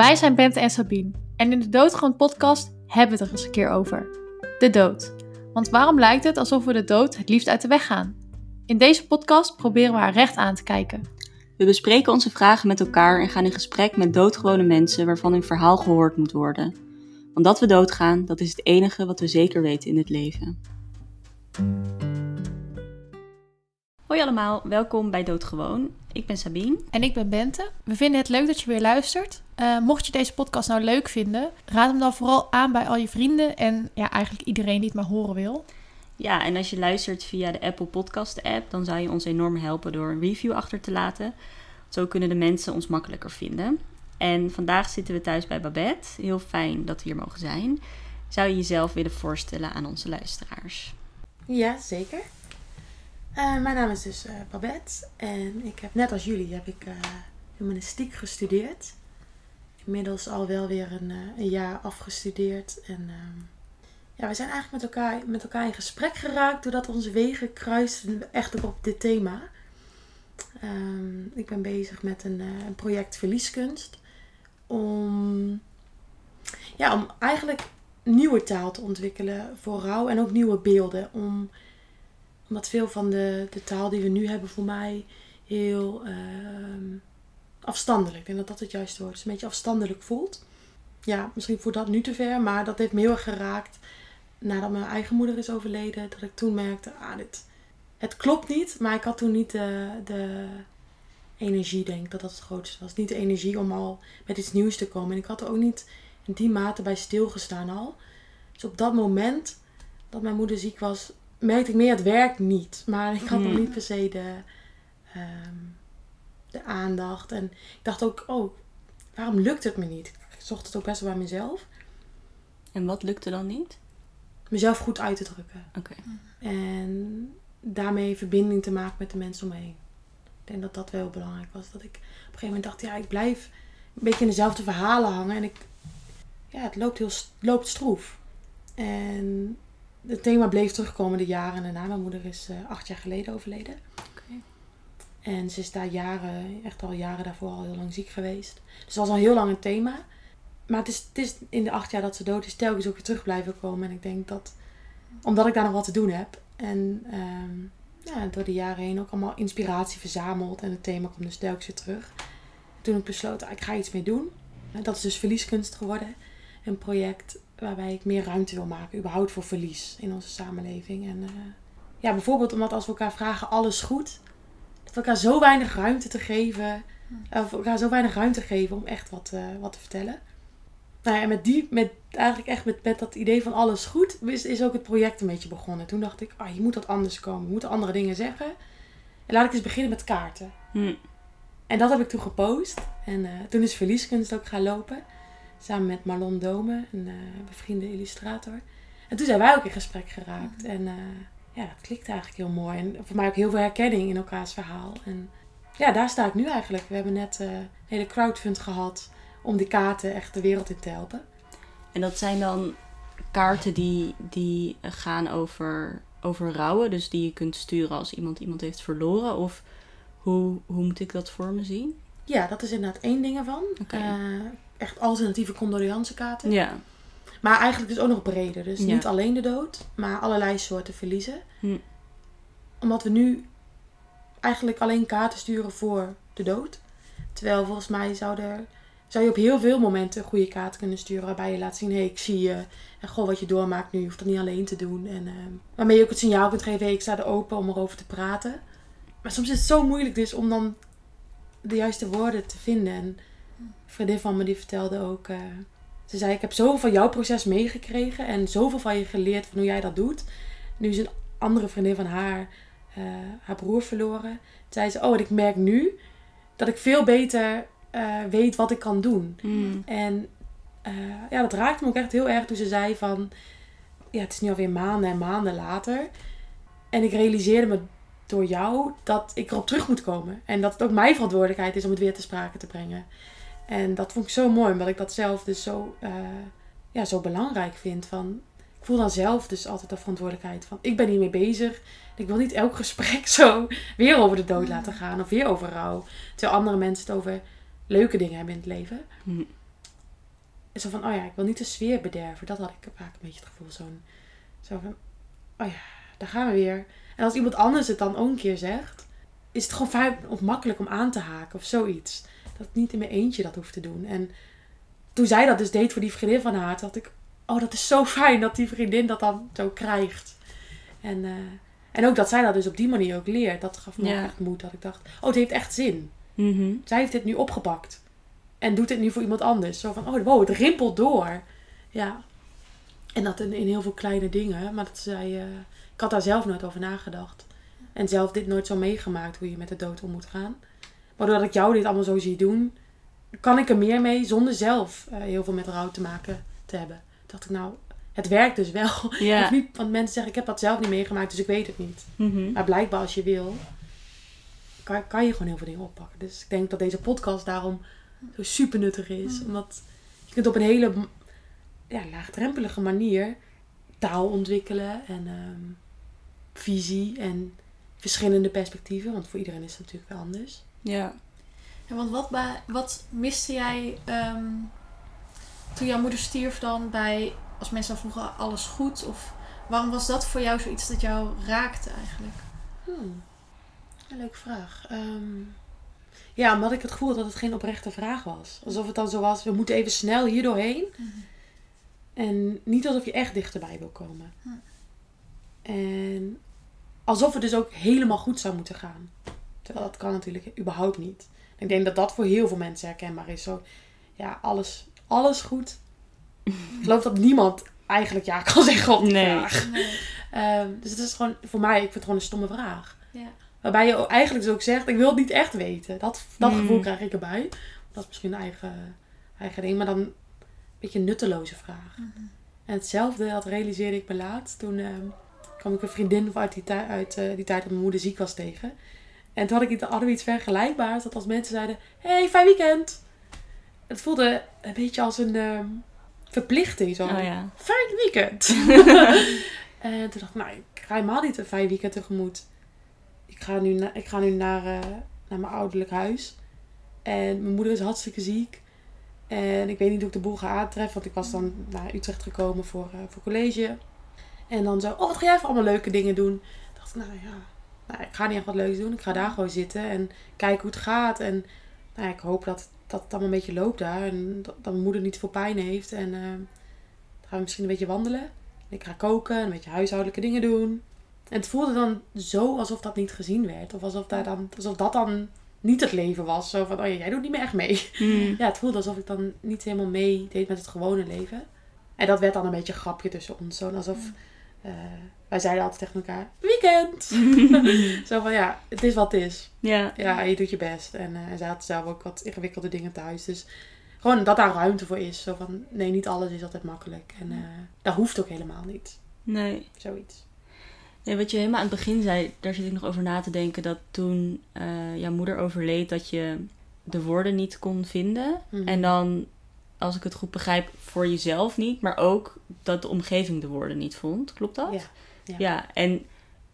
Wij zijn Bente en Sabine en in de Doodgewoon podcast hebben we het er eens een keer over. De dood. Want waarom lijkt het alsof we de dood het liefst uit de weg gaan? In deze podcast proberen we haar recht aan te kijken. We bespreken onze vragen met elkaar en gaan in gesprek met doodgewone mensen waarvan hun verhaal gehoord moet worden. Want dat we doodgaan, dat is het enige wat we zeker weten in het leven. Hoi allemaal, welkom bij Doodgewoon. Ik ben Sabine. En ik ben Bente. We vinden het leuk dat je weer luistert. Uh, mocht je deze podcast nou leuk vinden, raad hem dan vooral aan bij al je vrienden en ja, eigenlijk iedereen die het maar horen wil. Ja, en als je luistert via de Apple Podcast app, dan zou je ons enorm helpen door een review achter te laten. Zo kunnen de mensen ons makkelijker vinden. En vandaag zitten we thuis bij Babette. Heel fijn dat we hier mogen zijn. Zou je jezelf willen voorstellen aan onze luisteraars? Ja, zeker. Uh, mijn naam is dus uh, Babette en ik heb net als jullie heb ik uh, humanistiek gestudeerd. Inmiddels al wel weer een, een jaar afgestudeerd. En ehm, ja, we zijn eigenlijk met elkaar, met elkaar in gesprek geraakt doordat onze wegen kruisten echt op dit thema. Um, ik ben bezig met een, een project verlieskunst om, ja, om eigenlijk nieuwe taal te ontwikkelen voor rouw en ook nieuwe beelden. Om omdat veel van de, de taal die we nu hebben voor mij heel uh, afstandelijk. En dat dat het juiste woord is. Een beetje afstandelijk voelt. Ja, misschien voelt dat nu te ver. Maar dat heeft me heel erg geraakt. Nadat mijn eigen moeder is overleden. Dat ik toen merkte, ah, dit, het klopt niet. Maar ik had toen niet de, de energie, denk ik, dat dat het grootste was. Niet de energie om al met iets nieuws te komen. En ik had er ook niet in die mate bij stilgestaan al. Dus op dat moment dat mijn moeder ziek was, merkte ik meer, het werkt niet. Maar ik had nog niet per se de, ehm, de aandacht. En ik dacht ook, oh, waarom lukt het me niet? Ik zocht het ook best wel bij mezelf. En wat lukte dan niet? Mezelf goed uit te drukken. Oké. En daarmee verbinding te maken met de mensen om me heen. Ik denk dat dat wel belangrijk was. Dat ik op een gegeven moment dacht, ja, ik blijf een beetje in dezelfde verhalen hangen. En ik, ja, het loopt heel loopt stroef. En het thema bleef terugkomen de jaren daarna. Mijn moeder is uh, acht jaar geleden overleden. En ze is daar jaren, echt al jaren daarvoor al heel lang ziek geweest. Dus dat was al heel lang een thema. Maar het is, het is in de acht jaar dat ze dood is, telkens ook weer terug blijven komen. En ik denk dat, omdat ik daar nog wat te doen heb. En um, ja, door de jaren heen ook allemaal inspiratie verzameld. En het thema komt dus telkens weer terug. Toen ik besloten, ik ga iets mee doen. Dat is dus verlieskunst geworden. Een project waarbij ik meer ruimte wil maken, überhaupt voor verlies in onze samenleving. En uh, ja, bijvoorbeeld omdat als we elkaar vragen alles goed, dat we elkaar zo weinig ruimte te geven, of elkaar zo weinig ruimte geven om echt wat, uh, wat te vertellen. Nou ja, en met die, met eigenlijk echt met, met dat idee van alles goed, is, is ook het project een beetje begonnen. Toen dacht ik, ah, je moet wat anders komen, je moet andere dingen zeggen. En laat ik eens beginnen met kaarten. Hm. En dat heb ik toen gepost. En toen is verlieskunst ook gaan lopen. Samen met Marlon Dome, een uh, bevriende illustrator. En toen zijn wij ook in gesprek geraakt. En uh, ja, dat klikt eigenlijk heel mooi. En voor mij ook heel veel herkenning in elkaars verhaal. En ja, daar sta ik nu eigenlijk. We hebben net uh, een hele crowdfund gehad om die kaarten echt de wereld in te helpen. En dat zijn dan kaarten die, die gaan over, over rouwen. Dus die je kunt sturen als iemand iemand heeft verloren. Of hoe, hoe moet ik dat voor me zien? Ja, dat is inderdaad één ding ervan. Okay echt alternatieve condoleancekaarten. Ja. Maar eigenlijk dus ook nog breder. Dus niet alleen de dood, maar allerlei soorten verliezen. Hm. Omdat we nu eigenlijk alleen kaarten sturen voor de dood. Terwijl volgens mij zou, er, zou je op heel veel momenten goede kaarten kunnen sturen. Waarbij je laat zien, hé, hey, ik zie je. En goh, wat je doormaakt nu. Je hoeft dat niet alleen te doen. En uh, waarmee je ook het signaal kunt geven, hey, ik sta er open om erover te praten. Maar soms is het zo moeilijk dus om dan de juiste woorden te vinden. En vriendin van me die vertelde ook. Uh, ze zei: Ik heb zoveel van jouw proces meegekregen en zoveel van je geleerd van hoe jij dat doet. Nu is een andere vriendin van haar uh, haar broer verloren. Toen zei ze: Oh, en ik merk nu dat ik veel beter uh, weet wat ik kan doen. Mm. En ja, dat raakte me ook echt heel erg toen ze zei: van ja, het is nu alweer maanden en maanden later. En ik realiseerde me door jou dat ik erop terug moet komen. En dat het ook mijn verantwoordelijkheid is om het weer te sprake te brengen. En dat vond ik zo mooi, omdat ik dat zelf dus zo, uh, ja, zo belangrijk vind. Van, ik voel dan zelf dus altijd de verantwoordelijkheid van, ik ben hiermee bezig. Ik wil niet elk gesprek zo weer over de dood laten gaan of weer over rouw. Terwijl andere mensen het over leuke dingen hebben in het leven. Hm. zo van, oh ja, ik wil niet de sfeer bederven. Dat had ik vaak een beetje het gevoel. Zo'n, zo van, oh ja, daar gaan we weer. En als iemand anders het dan ook een keer zegt, is het gewoon fijn of makkelijk om aan te haken of zoiets. Dat ik niet in mijn eentje dat hoef te doen. En toen zij dat dus deed voor die vriendin van haar, dacht ik, oh dat is zo fijn dat die vriendin dat dan zo krijgt. En, eh, en ook dat zij dat dus op die manier ook leert. Dat gaf me Ja. echt moed. Dat ik dacht, oh het heeft echt zin. Mhm. Zij heeft dit nu opgepakt. En doet dit nu voor iemand anders. Zo van, oh wow, het rimpelt door. Ja. En dat in, in heel veel kleine dingen. Maar dat zij, eh, ik had daar zelf nooit over nagedacht. En zelf dit nooit zo meegemaakt hoe je met de dood om moet gaan. Maar doordat ik jou dit allemaal zo zie doen, kan ik er meer mee zonder zelf eh, heel veel met rouw te maken te hebben. Dacht ik nou, het werkt dus wel. Ja. Of niet, want mensen zeggen, ik heb dat zelf niet meegemaakt, dus ik weet het niet. Mhm. Maar blijkbaar als je wil, kan, kan je gewoon heel veel dingen oppakken. Dus ik denk dat deze podcast daarom zo super nuttig is. Omdat je kunt op een hele ja, laagdrempelige manier taal ontwikkelen en ehm, visie en verschillende perspectieven. Want voor iedereen is het natuurlijk wel anders. Ja. Ja, want wat, bij, wat miste jij ehm, toen jouw moeder stierf dan bij, als mensen dan vroegen, alles goed? Of waarom was dat voor jou zoiets dat jou raakte eigenlijk? Hmm. Een leuke vraag. Ehm, ja, omdat ik het gevoel had dat het geen oprechte vraag was. Alsof het dan zo was, we moeten even snel hier doorheen. En niet alsof je echt dichterbij wil komen. Hm. En alsof het dus ook helemaal goed zou moeten gaan. Terwijl dat kan natuurlijk überhaupt niet. Ik denk dat dat voor heel veel mensen herkenbaar is. Zo, ja, alles, alles goed. ik geloof dat niemand eigenlijk ja kan zeggen op die Nee. vraag. Nee. Ehm, dus het is gewoon, voor mij, ik vind het gewoon een stomme vraag. Ja. Waarbij je eigenlijk dus ook zegt, ik wil het niet echt weten. Dat, dat Mm. gevoel krijg ik erbij. Dat is misschien een eigen, eigen ding. Maar dan een beetje een nutteloze vraag. En hetzelfde, dat realiseerde ik me laat. Toen ehm, kwam ik een vriendin uit die, uit, eh, die tijd dat mijn moeder ziek was tegen. En toen had ik hadden we iets vergelijkbaars. Dat als mensen zeiden, hey, fijn weekend. Het voelde een beetje als een ehm, verplichting. Zo, Oh ja. fijn weekend. en toen dacht ik, nou, ik ga helemaal niet een fijn weekend tegemoet. Ik ga nu, na- ik ga nu naar, eh, naar mijn ouderlijk huis. En mijn moeder is hartstikke ziek. En ik weet niet hoe ik de boel ga aantreffen. Want ik was dan naar Utrecht gekomen voor, eh, voor college. En dan zo, oh, wat ga jij voor allemaal leuke dingen doen? Dacht ik, nou ja, nou, ik ga niet echt wat leuks doen. Ik ga daar gewoon zitten en kijken hoe het gaat. En nou, ik hoop dat, dat het allemaal een beetje loopt daar. En dat, dat mijn moeder niet veel pijn heeft. En eh, dan gaan we misschien een beetje wandelen. En ik ga koken, een beetje huishoudelijke dingen doen. En het voelde dan zo alsof dat niet gezien werd. Of alsof, daar dan, alsof dat dan niet het leven was. Zo van, oh ja, jij doet niet meer echt mee. Mm. Ja, het voelde alsof ik dan niet helemaal mee deed met het gewone leven. En dat werd dan een beetje een grapje tussen ons. Zo alsof... eh, wij zeiden altijd tegen elkaar, weekend! zo van, ja, het is wat het is. Ja. Ja, je doet je best. En, en zij had zelf ook wat ingewikkelde dingen thuis. Dus gewoon dat daar ruimte voor is. Zo van, nee, niet alles is altijd makkelijk. En eh, dat hoeft ook helemaal niet. Nee. Zoiets. nee. Wat je helemaal aan het begin zei, daar zit ik nog over na te denken. Dat toen jouw moeder overleed, dat je de woorden niet kon vinden. Mhm. En dan, als ik het goed begrijp, voor jezelf niet. Maar ook dat de omgeving de woorden niet vond. Klopt dat? Ja. ja. Ja, en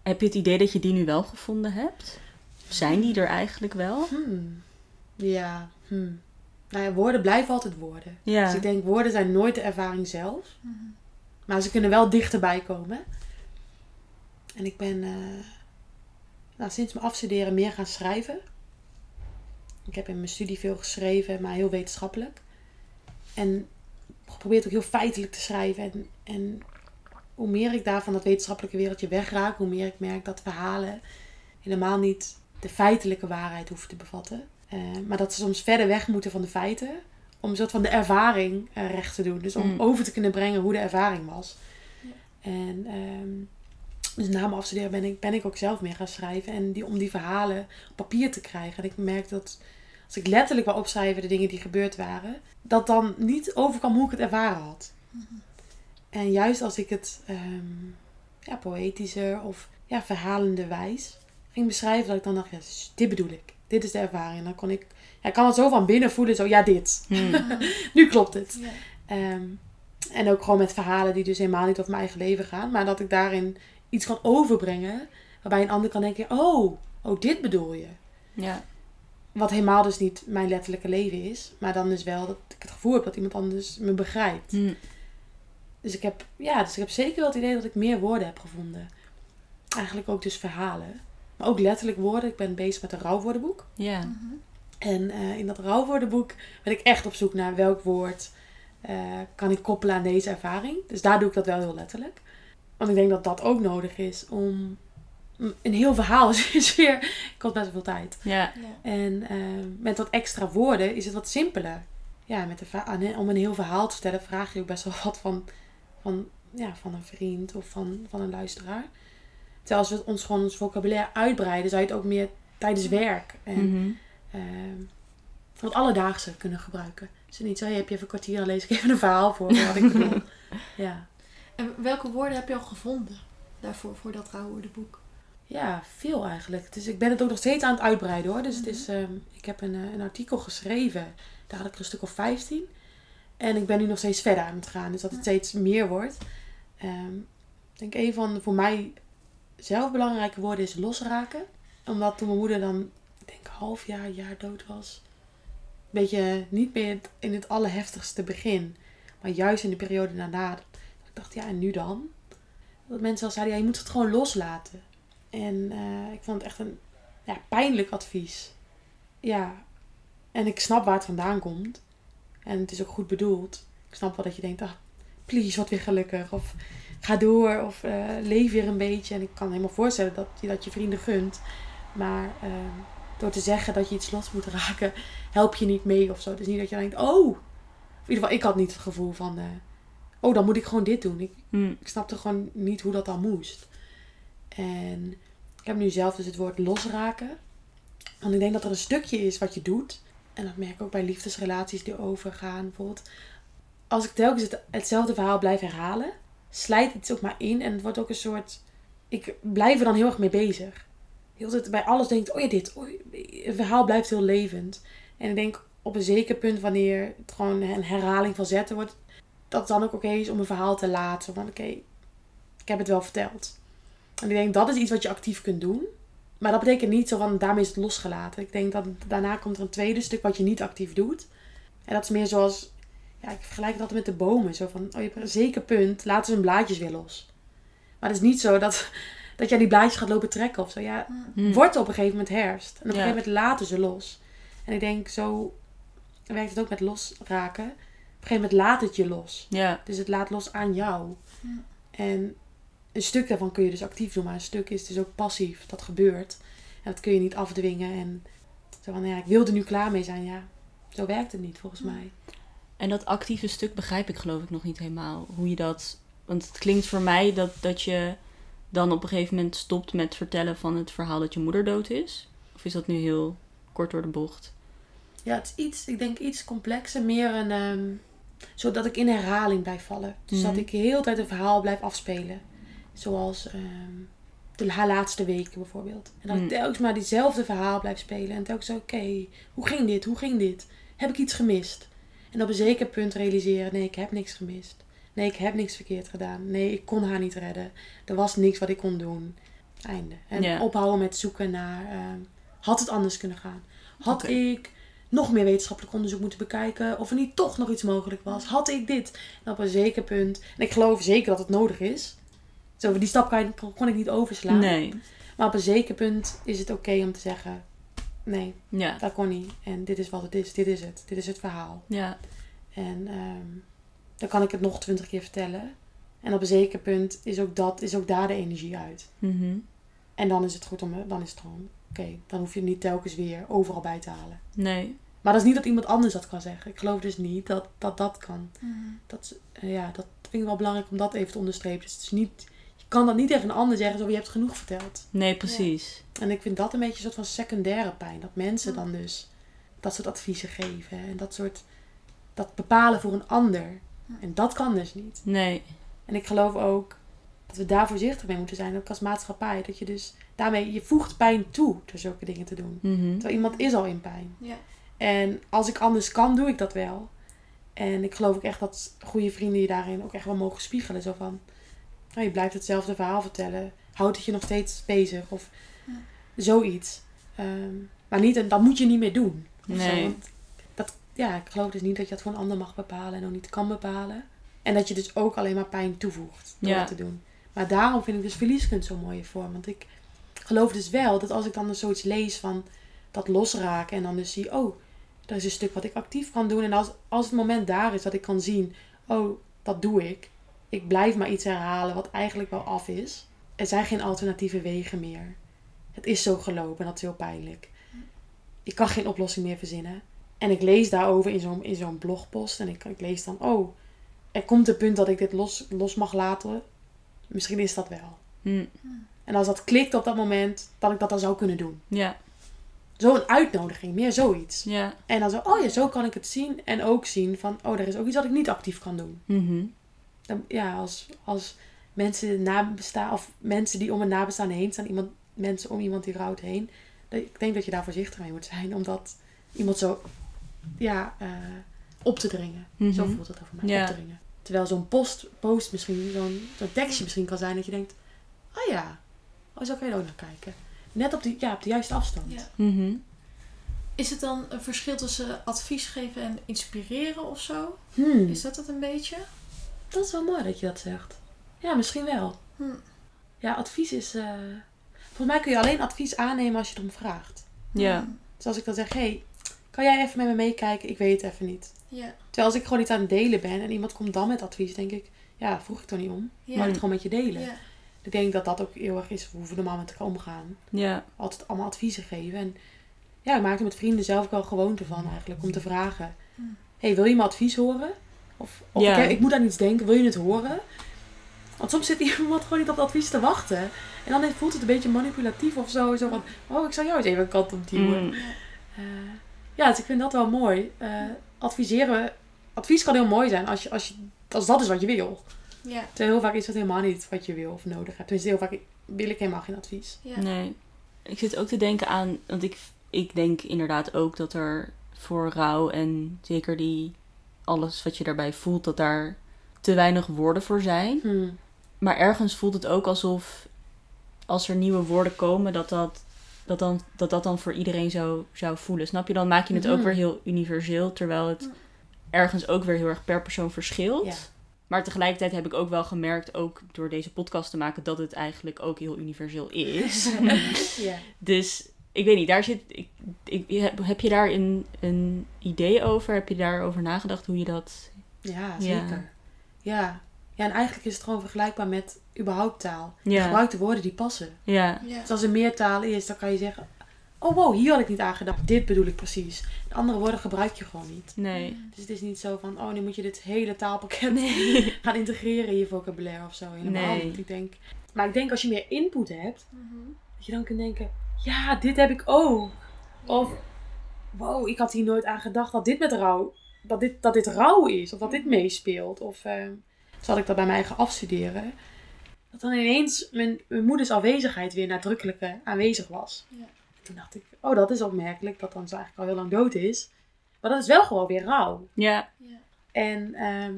heb je het idee dat je die nu wel gevonden hebt? Zijn die er eigenlijk wel? Hmm. Ja. Hmm. Nou ja, woorden blijven altijd woorden. Ja. Dus ik denk, woorden zijn nooit de ervaring zelf. Maar ze kunnen wel dichterbij komen. En ik ben eh, nou, sinds mijn afstuderen meer gaan schrijven. Ik heb in mijn studie veel geschreven, maar heel wetenschappelijk. En geprobeerd ook heel feitelijk te schrijven. En, en hoe meer ik daar van dat wetenschappelijke wereldje wegraak, hoe meer ik merk dat verhalen helemaal niet de feitelijke waarheid hoeven te bevatten. Eh, maar dat ze soms verder weg moeten van de feiten. Om een soort van de ervaring eh, recht te doen. Dus om Mm. over te kunnen brengen hoe de ervaring was. En ehm, dus na mijn afstuderen ben ik, ben ik ook zelf meer gaan schrijven. En die, om die verhalen op papier te krijgen. En ik merk dat als ik letterlijk wil opschrijven de dingen die gebeurd waren. Dat dan niet overkwam hoe ik het ervaren had. En juist als ik het ehm, ja, poëtischer of ja, verhalende wijs ging beschrijven. Dat ik dan dacht, ja, dit bedoel ik. Dit is de ervaring. En dan kon ik, ja, ik kan het zo van binnen voelen. Zo, ja dit. Hmm. Nu klopt het. Ehm, en ook gewoon met verhalen die dus helemaal niet over mijn eigen leven gaan. Maar dat ik daarin iets kan overbrengen. Waarbij een ander kan denken, oh, oh dit bedoel je. Ja. Wat helemaal dus niet mijn letterlijke leven is. Maar dan is wel dat ik het gevoel heb dat iemand anders me begrijpt. Hm. Dus ik heb, ja, dus ik heb zeker wel het idee dat ik meer woorden heb gevonden. Eigenlijk ook dus verhalen. Maar ook letterlijk woorden. Ik ben bezig met een rouwwoordenboek. Ja. En eh, in dat rouwwoordenboek ben ik echt op zoek naar welk woord eh, kan ik koppelen aan deze ervaring. Dus daar doe ik dat wel heel letterlijk. Want ik denk dat dat ook nodig is om... Een heel verhaal is weer... kost best wel veel tijd. Ja. En eh, met wat extra woorden is het wat simpeler. Ja, met aan- om een heel verhaal te vertellen vraag je ook best wel wat van, van, ja, van een vriend of van, van een luisteraar. Terwijl als we ons gewoon ons vocabulaire uitbreiden, zou je het ook meer tijdens werk en Mhm. ehm, van het alledaagse kunnen gebruiken. Dus niet zo, hey, heb je even een kwartier, dan lees ik even een verhaal voor wat ik bedoel. ja. En welke woorden heb je al gevonden daarvoor, voor dat rouwwoordenboek? Ja, veel eigenlijk. Dus ik ben het ook nog steeds aan het uitbreiden hoor. Dus het is, ehm, ik heb een, eh, een artikel geschreven, daar had ik er een stuk of 15. En ik ben nu nog steeds verder aan het gaan, dus dat het steeds meer wordt. Ehm, ik denk een van de voor mij zelf belangrijke woorden is losraken. Omdat toen mijn moeder dan, ik denk half jaar, jaar dood was. Een beetje niet meer in het allerheftigste begin. Maar juist in de periode daarna. Dat ik dacht, ja en nu dan? Dat mensen al zeiden, ja je moet het gewoon loslaten. En eh, ik vond het echt een ja, pijnlijk advies. Ja, en ik snap waar het vandaan komt. En het is ook goed bedoeld. Ik snap wel dat je denkt, ah, please, word weer gelukkig. Of ga door. Of eh, leef weer een beetje. En ik kan helemaal voorstellen dat je dat je vrienden gunt. Maar eh, door te zeggen dat je iets los moet raken, help je niet mee of zo. Het is niet dat je denkt, oh. In ieder geval, ik had niet het gevoel van, eh, oh, dan moet ik gewoon dit doen. Ik, Hm. ik snapte gewoon niet hoe dat dan moest. En ik heb nu zelf dus het woord losraken. Want ik denk dat er een stukje is wat je doet. En dat merk ik ook bij liefdesrelaties die overgaan. Bijvoorbeeld, als ik telkens het, hetzelfde verhaal blijf herhalen, slijt iets ook maar in. En het wordt ook een soort. Ik blijf er dan heel erg mee bezig. Heel bij alles denk ik, oh ja, dit. Oh, het verhaal blijft heel levend. En ik denk op een zeker punt, wanneer het gewoon een herhaling van zetten wordt, dat het dan ook oké is om een verhaal te laten. Van oké, ik heb het wel verteld. En ik denk dat is iets wat je actief kunt doen. Maar dat betekent niet zo van daarmee is het losgelaten. Ik denk dat daarna komt er een tweede stuk wat je niet actief doet. En dat is meer zoals, ja, ik vergelijk het altijd met de bomen. Zo van, oh je hebt een zeker punt, laten ze hun blaadjes weer los. Maar het is niet zo dat, dat aan die blaadjes gaat lopen trekken of zo. Ja, Hm. wordt op een gegeven moment herfst. En op een Ja. gegeven moment laten ze los. En ik denk, zo werkt het ook met losraken. Op een gegeven moment laat het je los. Ja. Dus het laat los aan jou. Ja. En een stuk daarvan kun je dus actief doen, maar een stuk is dus ook passief. Dat gebeurt. En dat kun je niet afdwingen. En zo van, ja, ik wil er nu klaar mee zijn. Ja, zo werkt het niet volgens mij. En dat actieve stuk begrijp ik geloof ik nog niet helemaal. Hoe je dat... Want het klinkt voor mij dat, dat je dan op een gegeven moment stopt met vertellen van het verhaal dat je moeder dood is. Of is dat nu heel kort door de bocht? Ja, het is iets, ik denk iets complexer. Meer een, ehm, zodat ik in herhaling blijf vallen. Dus Mhm. dat ik heel de tijd een verhaal blijf afspelen. Zoals ehm, de haar laatste weken bijvoorbeeld. En dat Mhm. ik telkens maar diezelfde verhaal blijf spelen. En telkens zo, oké, hoe ging dit? Hoe ging dit? Heb ik iets gemist? En op een zeker punt realiseren, nee, ik heb niks gemist. Nee, ik heb niks verkeerd gedaan. Nee, ik kon haar niet redden. Er was niks wat ik kon doen. Einde. En ophouden met zoeken naar, ehm, had het anders kunnen gaan? Had ik nog meer wetenschappelijk onderzoek moeten bekijken? Of er niet toch nog iets mogelijk was? Had ik dit? En op een zeker punt, en ik geloof zeker dat het nodig is. Zo, die stap kan, je- kon, ik niet overslaan. Nee. Maar op een zeker punt is het oké om te zeggen, nee, Ja. dat kon niet. En dit is wat het is. Dit is het. Dit is het verhaal. Ja. En ehm, dan kan ik het nog twintig keer vertellen. En op een zeker punt is ook, dat, is ook daar de energie uit. Mhm. En dan is het goed om, dan is het gewoon, oké, dan hoef je het niet telkens weer overal bij te halen. Nee. Maar dat is niet dat iemand anders dat kan zeggen. Ik geloof dus niet dat dat, dat kan. Dat, is- eh, ja, dat vind ik wel belangrijk om dat even te onderstrepen. Dus het is niet, kan dat niet tegen een ander zeggen, zo je hebt genoeg verteld. Nee, precies. En ik vind dat een beetje een soort van secundaire pijn. Dat mensen dan dus dat soort adviezen geven. En dat soort, dat bepalen voor een ander. En dat kan dus niet. Nee. En ik geloof ook dat we daar voorzichtig mee moeten zijn, ook als maatschappij. Dat je dus daarmee, je voegt pijn toe door zulke dingen te doen. Mhm. Terwijl iemand is al in pijn. Ja. En als ik anders kan, doe ik dat wel. En ik geloof ook echt dat goede vrienden je daarin ook echt wel mogen spiegelen. Zo van, nou, je blijft hetzelfde verhaal vertellen. Houdt het je nog steeds bezig? Of Ja. zoiets. Ehm, maar niet, en dat moet je niet meer doen. zo, Nee. want dat, ja, ik geloof dus niet dat je dat voor een ander mag bepalen en ook niet kan bepalen. En dat je dus ook alleen maar pijn toevoegt door Ja. dat te doen. Maar daarom vind ik dus verlieskunst zo'n mooie vorm. Want ik geloof dus wel dat als ik dan dus zoiets lees van dat losraken en dan dus zie, oh, er is een stuk wat ik actief kan doen. En als, als het moment daar is dat ik kan zien, oh, dat doe ik. Ik blijf maar iets herhalen wat eigenlijk wel af is. Er zijn geen alternatieve wegen meer. Het is zo gelopen en dat is heel pijnlijk. Ik kan geen oplossing meer verzinnen. En ik lees daarover in zo'n, in zo'n blogpost. En ik, ik lees dan, oh, er komt een punt dat ik dit los, los mag laten. Misschien is dat wel. Hm. En als dat klikt op dat moment, dat ik dat dan zou kunnen doen. Ja, Zo'n uitnodiging, meer zoiets. ja. En dan zo, oh ja, zo kan ik het zien. En ook zien van, oh, er is ook iets dat ik niet actief kan doen. Mhm. Ja, als, als mensen nabestaan, of mensen die om een nabestaande heen staan, iemand, mensen om iemand die rouwt heen. dat- Ik denk dat je daar voorzichtig mee moet zijn, omdat iemand zo, ja, eh, op te dringen. Mhm. Zo voelt het voor mij, Ja. op te dringen. Terwijl zo'n post, post misschien, zo'n zo'n tekstje misschien kan zijn dat je denkt, oh ja, oh, zo kan je er ook naar kijken. Net op, die, ja, op de juiste afstand. Ja. Mhm. Is het dan een verschil tussen advies geven en inspireren of zo? Hmm, Is dat het een beetje? Dat is wel mooi dat je dat zegt. Ja, misschien wel. Hm. Ja, advies is... eh, volgens mij kun je alleen advies aannemen als je het om vraagt. Ja. Dus als ik dan zeg, hey, kan jij even met me meekijken? Ik weet het even niet. Ja. Terwijl als ik gewoon iets aan het delen ben en iemand komt dan met advies, denk ik, ja, vroeg ik toch niet om. Ja. Maar ik het gewoon met je delen. Ja. Ik denk dat dat ook heel erg is hoe we normaal met elkaar omgaan. Ja. Altijd allemaal adviezen geven. En ja, ik maak er met vrienden zelf ook wel gewoonte van eigenlijk. Om te vragen, Hmm. hey, wil je mijn advies horen? Of, of Ja. ik, ik moet aan iets denken, wil je het horen? Want soms zit iemand gewoon niet op dat advies te wachten. En dan voelt het een beetje manipulatief of zo. Zo van, oh, ik zal jou eens even een kant op duwen. Mm. Eh, ja, dus ik vind dat wel mooi. Eh, adviseren, advies kan heel mooi zijn als, je, als, je, als dat is wat je wil. Ja. Terwijl heel vaak is dat helemaal niet wat je wil of nodig hebt. Tenminste, heel vaak wil ik helemaal geen advies. Ja. Nee. Ik zit ook te denken aan, want ik, ik denk inderdaad ook dat er voor rouw en zeker die alles wat je daarbij voelt, dat daar te weinig woorden voor zijn. Hmm. Maar ergens voelt het ook alsof als er nieuwe woorden komen, dat dat, dat, dan, dat, dat dan voor iedereen zo zou voelen. Snap je? Dan maak je het ook Mhm. weer heel universeel, terwijl het ergens ook weer heel erg per persoon verschilt. Ja. Maar tegelijkertijd heb ik ook wel gemerkt, ook door deze podcast te maken, dat het eigenlijk ook heel universeel is. ja. dus ik weet niet, daar zit. Ik, ik, heb, heb je daar een, een idee over? Heb je daarover nagedacht hoe je dat. Ja, zeker. Ja. ja, en eigenlijk is het gewoon vergelijkbaar met überhaupt taal. Je gebruikt de woorden die passen. Ja. Ja. Dus als er meer taal is, dan kan je zeggen... Oh wow, hier had ik niet aan gedacht. Dit bedoel ik precies. De andere woorden gebruik je gewoon niet. Nee. Dus het is niet zo van... Oh, nu moet je dit hele taalpakket Nee. gaan integreren in je vocabulaire of zo. Helemaal Nee. niet. Ik denk... Maar ik denk als je meer input hebt... Mhm. Dat je dan kunt denken... Ja, dit heb ik ook. Of... Wow, ik had hier nooit aan gedacht dat dit met rouw... Dat dit, dat dit rouw is. Of dat dit meespeelt. Of... eh zal ik dat bij mij gaan afstuderen. Dat dan ineens mijn, mijn moeders afwezigheid weer nadrukkelijker aanwezig was. Ja. Toen dacht ik, oh dat is opmerkelijk. Dat dan ze eigenlijk al heel lang dood is. Maar dat is wel gewoon weer rouw. Ja. Ja. En ehm,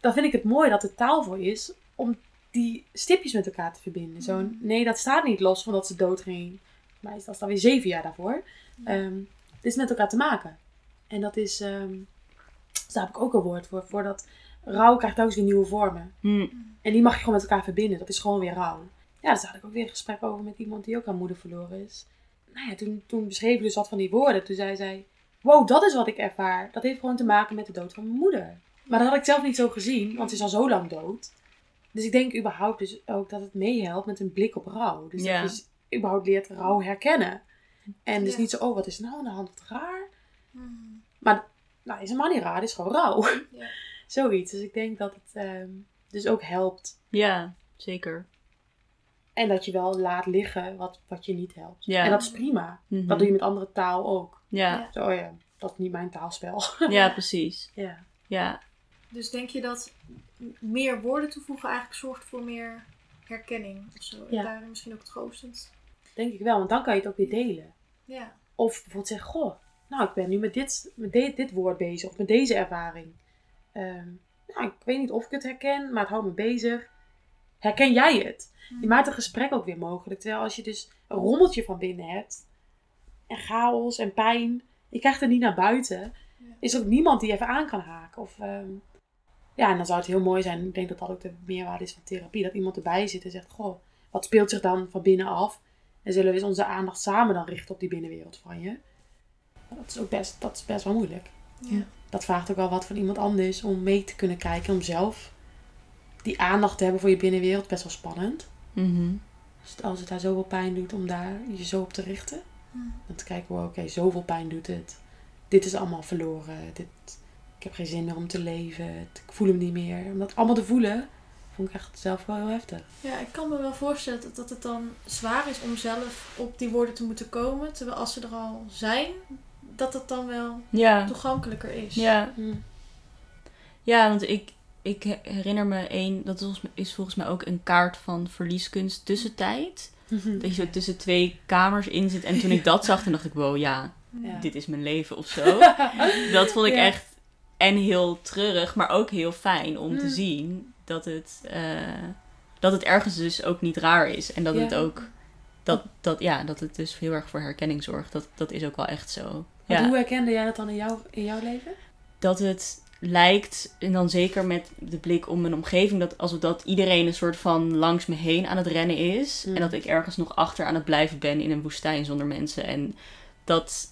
dan vind ik het mooi dat er taal voor is om die stipjes met elkaar te verbinden. Zo'n, nee, dat staat niet los van dat ze dood dat is dan weer zeven jaar daarvoor. Ehm dit is met elkaar te maken. En dat is, dus daar heb ik ook een woord voor. Voor dat rouw krijgt ook weer nieuwe vormen. Hm. En die mag je gewoon met elkaar verbinden. Dat is gewoon weer rouw. Ja, dus daar had ik ook weer een gesprek over met iemand die ook haar moeder verloren is. Nou ja, toen, toen beschreef ik dus wat van die woorden. Toen zei zij, wow, dat is wat ik ervaar. Dat heeft gewoon te maken met de dood van mijn moeder. Maar dat had ik zelf niet zo gezien, want ze is al zo lang dood. Dus ik denk überhaupt dus ook dat het meehelpt met een blik op rouw. Dus dat je dus überhaupt leert rouw herkennen. En dus Ja. niet zo, oh, wat is nou aan de hand? Wat raar. Mhm. Nou, is helemaal niet raar, het is gewoon rouw. Ja. Zoiets. Dus ik denk dat het ehm, dus ook helpt. Ja, zeker. En dat je wel laat liggen wat, wat je niet helpt. Ja. En dat is prima. Mhm. Dat doe je met andere taal ook. Ja. Zo, oh ja, dat is niet mijn taalspel. ja, precies. ja. Ja. Dus denk je dat meer woorden toevoegen eigenlijk zorgt voor meer herkenning of zo? En Ja. daarin misschien ook troostend. Denk ik wel, want dan kan je het ook weer delen. Ja. Of bijvoorbeeld zeggen, goh, nou ik ben nu met dit, met dit, dit woord bezig. Of met deze ervaring. Ehm, nou, ik weet niet of ik het herken, maar het houdt me bezig. Herken jij het? Je maakt een gesprek ook weer mogelijk. Terwijl als je dus een rommeltje van binnen hebt, en chaos en pijn. Je krijgt het niet naar buiten. Is er ook niemand die even aan kan haken. Of, ehm, ja, en dan zou het heel mooi zijn. Ik denk dat dat ook de meerwaarde is van therapie. Dat iemand erbij zit en zegt, goh, wat speelt zich dan van binnen af? En zullen we eens onze aandacht samen dan richten op die binnenwereld van je? Dat is ook best, dat is best wel moeilijk. Ja. Dat vraagt ook wel wat van iemand anders om mee te kunnen kijken. Om zelf die aandacht te hebben voor je binnenwereld. Best wel spannend. Mhm. Dus als het daar zoveel pijn doet om daar je zo op te richten. Dan te kijken, wow, oké, zoveel pijn doet het. Dit is allemaal verloren. Dit, ik heb geen zin meer om te leven. Ik voel hem niet meer. Om dat allemaal te voelen, vond ik echt zelf wel heel heftig. Ja, ik kan me wel voorstellen dat- dat het dan zwaar is om zelf op die woorden te moeten komen. Terwijl als ze er al zijn, dat het dan wel Ja. toegankelijker is. Ja. Hm. Ja, want ik, ik herinner me één, dat is, is volgens mij ook een kaart van verlieskunst tussentijd. Dat je zo tussen twee kamers in zit. En toen ik dat zag, toen dacht ik, wow, ja, Ja. dit is mijn leven of zo. dat vond ik Ja. echt en heel treurig, maar ook heel fijn om te Mm. zien dat het, eh, dat het ergens dus ook niet raar is. En dat Ja. het ook, dat, dat, ja, dat het dus heel erg voor herkenning zorgt. Dat, dat is ook wel echt zo. Ja. hoe herkende jij dat dan in, jouw in jouw leven? dat het lijkt, en dan zeker met de blik om mijn omgeving, dat alsof dat iedereen een soort van langs me heen aan het rennen is. Mm. En dat ik ergens nog achter aan het blijven ben in een woestijn zonder mensen. En dat,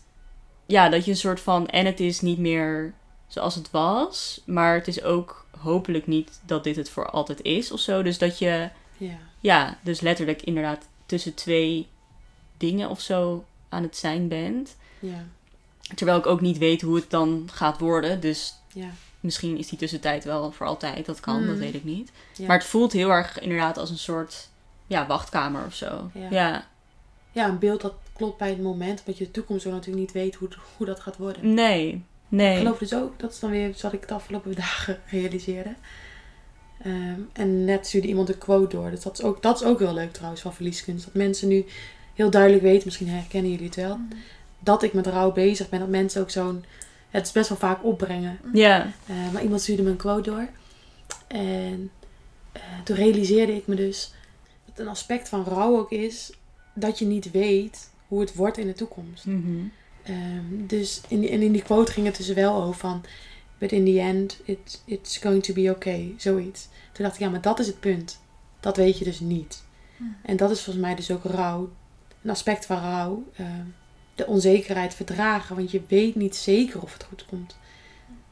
ja, dat je een soort van, en het is niet meer zoals het was, maar het is ook hopelijk niet dat dit het voor altijd is of zo. Dus dat je, Ja. ja, dus letterlijk inderdaad tussen twee dingen of zo aan het zijn bent. Ja. Terwijl ik ook niet weet hoe het dan gaat worden. Dus Ja. Misschien is die tussentijd wel voor altijd. Dat kan, dat Mm. weet ik niet. Ja. Maar het voelt heel erg inderdaad als een soort ja, wachtkamer of zo. Ja. Ja. ja, een beeld dat klopt bij het moment. Want je de toekomst zo natuurlijk niet weet hoe, hoe dat gaat worden. Nee. Ik Nee. geloof dus ook, dat is dan weer wat ik de afgelopen dagen realiseerde. Ehm, en net stuurde iemand een quote door. Dus dat is, ook, dat is ook heel leuk trouwens van verlieskunst. Dat mensen nu heel duidelijk weten, misschien herkennen jullie het wel, dat ik met rouw bezig ben. Dat mensen ook zo'n, het is best wel vaak opbrengen. Ja. Eh, maar iemand stuurde me een quote door. En eh, toen realiseerde ik me dus dat een aspect van rouw ook is dat je niet weet hoe het wordt in de toekomst. Mhm. Ehm, dus in die, en in die quote ging het dus wel over van... But in the end, it, it's going to be okay. Zoiets. Toen dacht ik, ja, maar dat is het punt. Dat weet je dus niet. Hmm. En dat is volgens mij dus ook rouw. Een aspect van rouw. ehm, de onzekerheid verdragen. Want je weet niet zeker of het goed komt.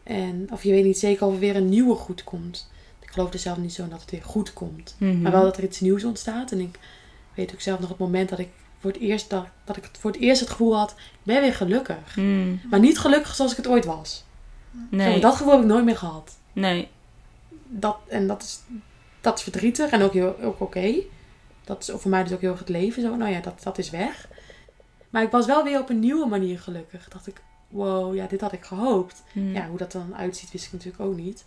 En, of je weet niet zeker of er weer een nieuwe goed komt. Ik geloof er zelf niet zo in dat het weer goed komt. Mhm. Maar wel dat er iets nieuws ontstaat. En ik weet ook zelf nog het moment dat ik voor het eerst, dat, dat ik het voor het eerst het gevoel had, ik ben weer gelukkig. Mm. Maar niet gelukkig zoals ik het ooit was. Zo, Nee. dat gevoel heb ik nooit meer gehad. Nee. Dat, en dat is, dat is verdrietig en ook, heel, ook oké. Dat is voor mij dus ook heel erg het leven. Zo, nou ja, dat, dat is weg. Maar ik was wel weer op een nieuwe manier gelukkig. Dacht ik, wow, ja, dit had ik gehoopt. Mm. Ja, hoe dat dan uitziet, wist ik natuurlijk ook niet.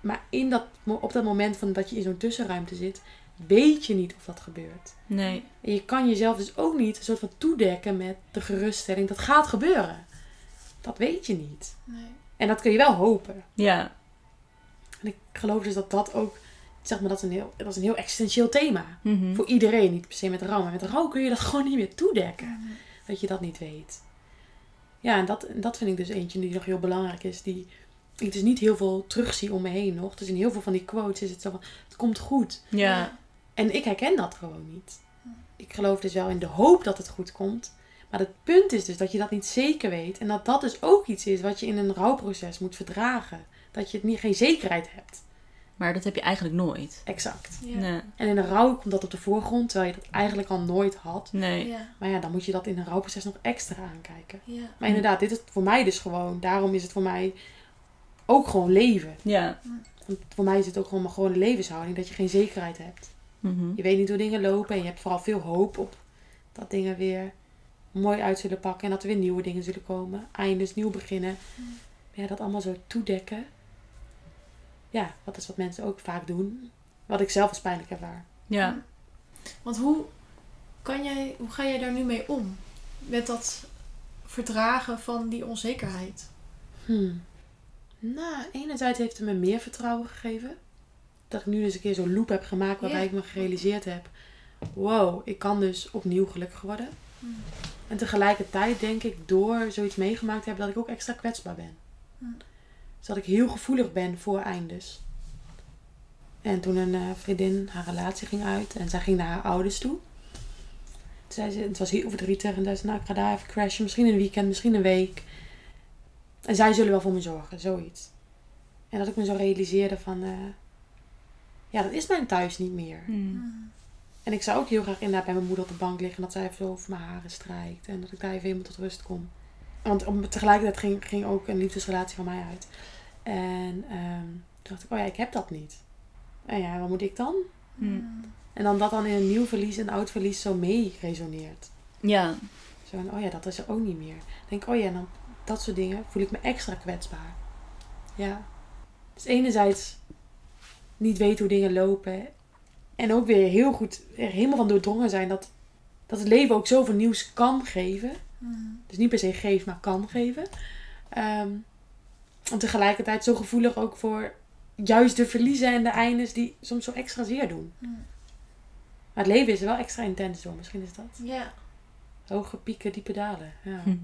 Maar in dat, op dat moment van dat je in zo'n tussenruimte zit, weet je niet of dat gebeurt. Nee. En je kan jezelf dus ook niet een soort van toedekken met de geruststelling dat gaat gebeuren. Dat weet je niet. Nee. En dat kun je wel hopen. Ja. En ik geloof dus dat dat ook, zeg maar, dat is een heel, dat is een heel existentieel thema. Mhm. Voor iedereen, niet per se met rouw. Maar met rouw kun je dat gewoon niet meer toedekken. Dat je dat niet weet. Ja, en dat, en dat vind ik dus eentje die nog heel belangrijk is. Die ik dus niet heel veel terugzie om me heen nog. Dus in heel veel van die quotes is het zo van, het komt goed. Ja. En ik herken dat gewoon niet. Ik geloof dus wel in de hoop dat het goed komt. Maar het punt is dus dat je dat niet zeker weet. En dat dat dus ook iets is wat je in een rouwproces moet verdragen. Dat je het niet, geen zekerheid hebt. Maar dat heb je eigenlijk nooit. Exact. Ja. Nee. En in een rouw komt dat op de voorgrond, terwijl je dat eigenlijk al nooit had. Nee. Ja. Maar ja, dan moet je dat in een rouwproces nog extra aankijken. Ja. Maar inderdaad, dit is voor mij dus gewoon, daarom is het voor mij ook gewoon leven. Ja. Want voor mij is het ook gewoon maar gewoon een levenshouding, dat je geen zekerheid hebt. Mhm. Je weet niet hoe dingen lopen en je hebt vooral veel hoop op dat dingen weer mooi uit zullen pakken en dat er weer nieuwe dingen zullen komen. Eindes, nieuw beginnen. Maar ja, dat allemaal zo toedekken. Ja, dat is wat mensen ook vaak doen. Wat ik zelf als pijnlijk ervaar. Ja. Want hoe, kan jij, hoe ga jij daar nu mee om? Met dat verdragen van die onzekerheid? Hmm. Nou, enerzijds heeft het me meer vertrouwen gegeven. Dat ik nu dus een keer zo'n loop heb gemaakt waarbij ik me gerealiseerd heb. Wow, ik kan dus opnieuw gelukkig worden. Hmm. En tegelijkertijd denk ik door zoiets meegemaakt te hebben dat ik ook extra kwetsbaar ben. Hmm. Dus dat ik heel gevoelig ben voor eindes. En toen een eh, vriendin haar relatie ging uit en zij ging naar haar ouders toe. Toen zei ze, het was heel verdrietig en zei ze, nou ik ga daar even crashen. Misschien een weekend, misschien een week. En zij zullen wel voor me zorgen, zoiets. En dat ik me zo realiseerde van, eh, ja dat is mijn thuis niet meer. Mm. En ik zou ook heel graag inderdaad bij mijn moeder op de bank liggen. En dat zij even zo over mijn haren strijkt. En dat ik daar even helemaal tot rust kom. Want om, tegelijkertijd ging, ging ook een liefdesrelatie van mij uit. En ehm, toen dacht ik, oh ja, ik heb dat niet. En ja, wat moet ik dan? Mm. En dan dat dan in een nieuw verlies en oud verlies zo mee resoneert. Ja, Zo van, oh ja, dat is er ook niet meer. Dan denk ik, oh ja, en dan dat soort dingen voel ik me extra kwetsbaar. Ja. Dus enerzijds niet weten hoe dingen lopen. En ook weer heel goed er helemaal van doordrongen zijn dat, dat het leven ook zoveel nieuws kan geven. Dus niet per se geeft, maar kan geven. Ehm, en tegelijkertijd zo gevoelig ook voor juist de verliezen en de eindes die soms zo extra zeer doen. Mm. Maar het leven is er wel extra intens door. Misschien is dat. Ja. Hoge pieken, diepe dalen. Ja, Hm.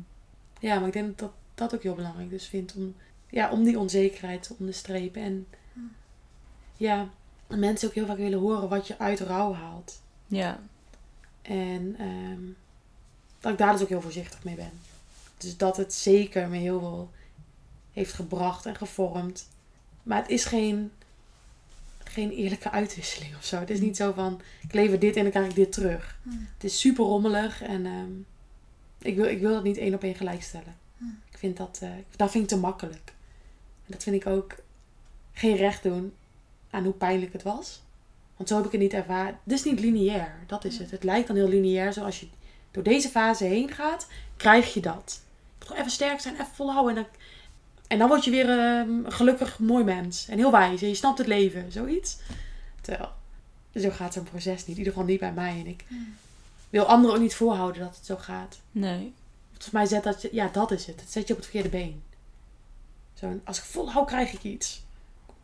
ja maar ik denk dat dat, dat ook heel belangrijk dus vind. Om, ja, om die onzekerheid te onderstrepen. En Hm. Ja, mensen ook heel vaak willen horen wat je uit rouw haalt. ja, En ehm, dat ik daar dus ook heel voorzichtig mee ben. Dus dat het zeker me heel veel heeft gebracht en gevormd. Maar het is geen, geen eerlijke uitwisseling of zo. Het is niet zo van, ik lever dit en dan krijg ik dit terug. Mm. Het is super rommelig en ehm, ik, wil, ik wil dat niet één op één gelijk stellen. Hmm. Ik vind dat, eh, dat vind ik te makkelijk. En dat vind ik ook geen recht doen aan hoe pijnlijk het was. Want zo heb ik het niet ervaren. Het is niet lineair, dat is het. Het lijkt dan heel lineair. Zoals je door deze fase heen gaat, krijg je dat. Je moet gewoon even sterk zijn, even volhouden. En dan, en dan word je weer ehm, een gelukkig mooi mens. En heel wijs. En je snapt het leven, zoiets. Terwijl, zo gaat zo'n proces niet. In ieder geval niet bij mij. En ik wil anderen ook niet voorhouden dat het zo gaat. nee. Volgens mij zet dat je, ja, dat is het. Het zet je op het verkeerde been. Zo, als ik volhoud, krijg ik iets.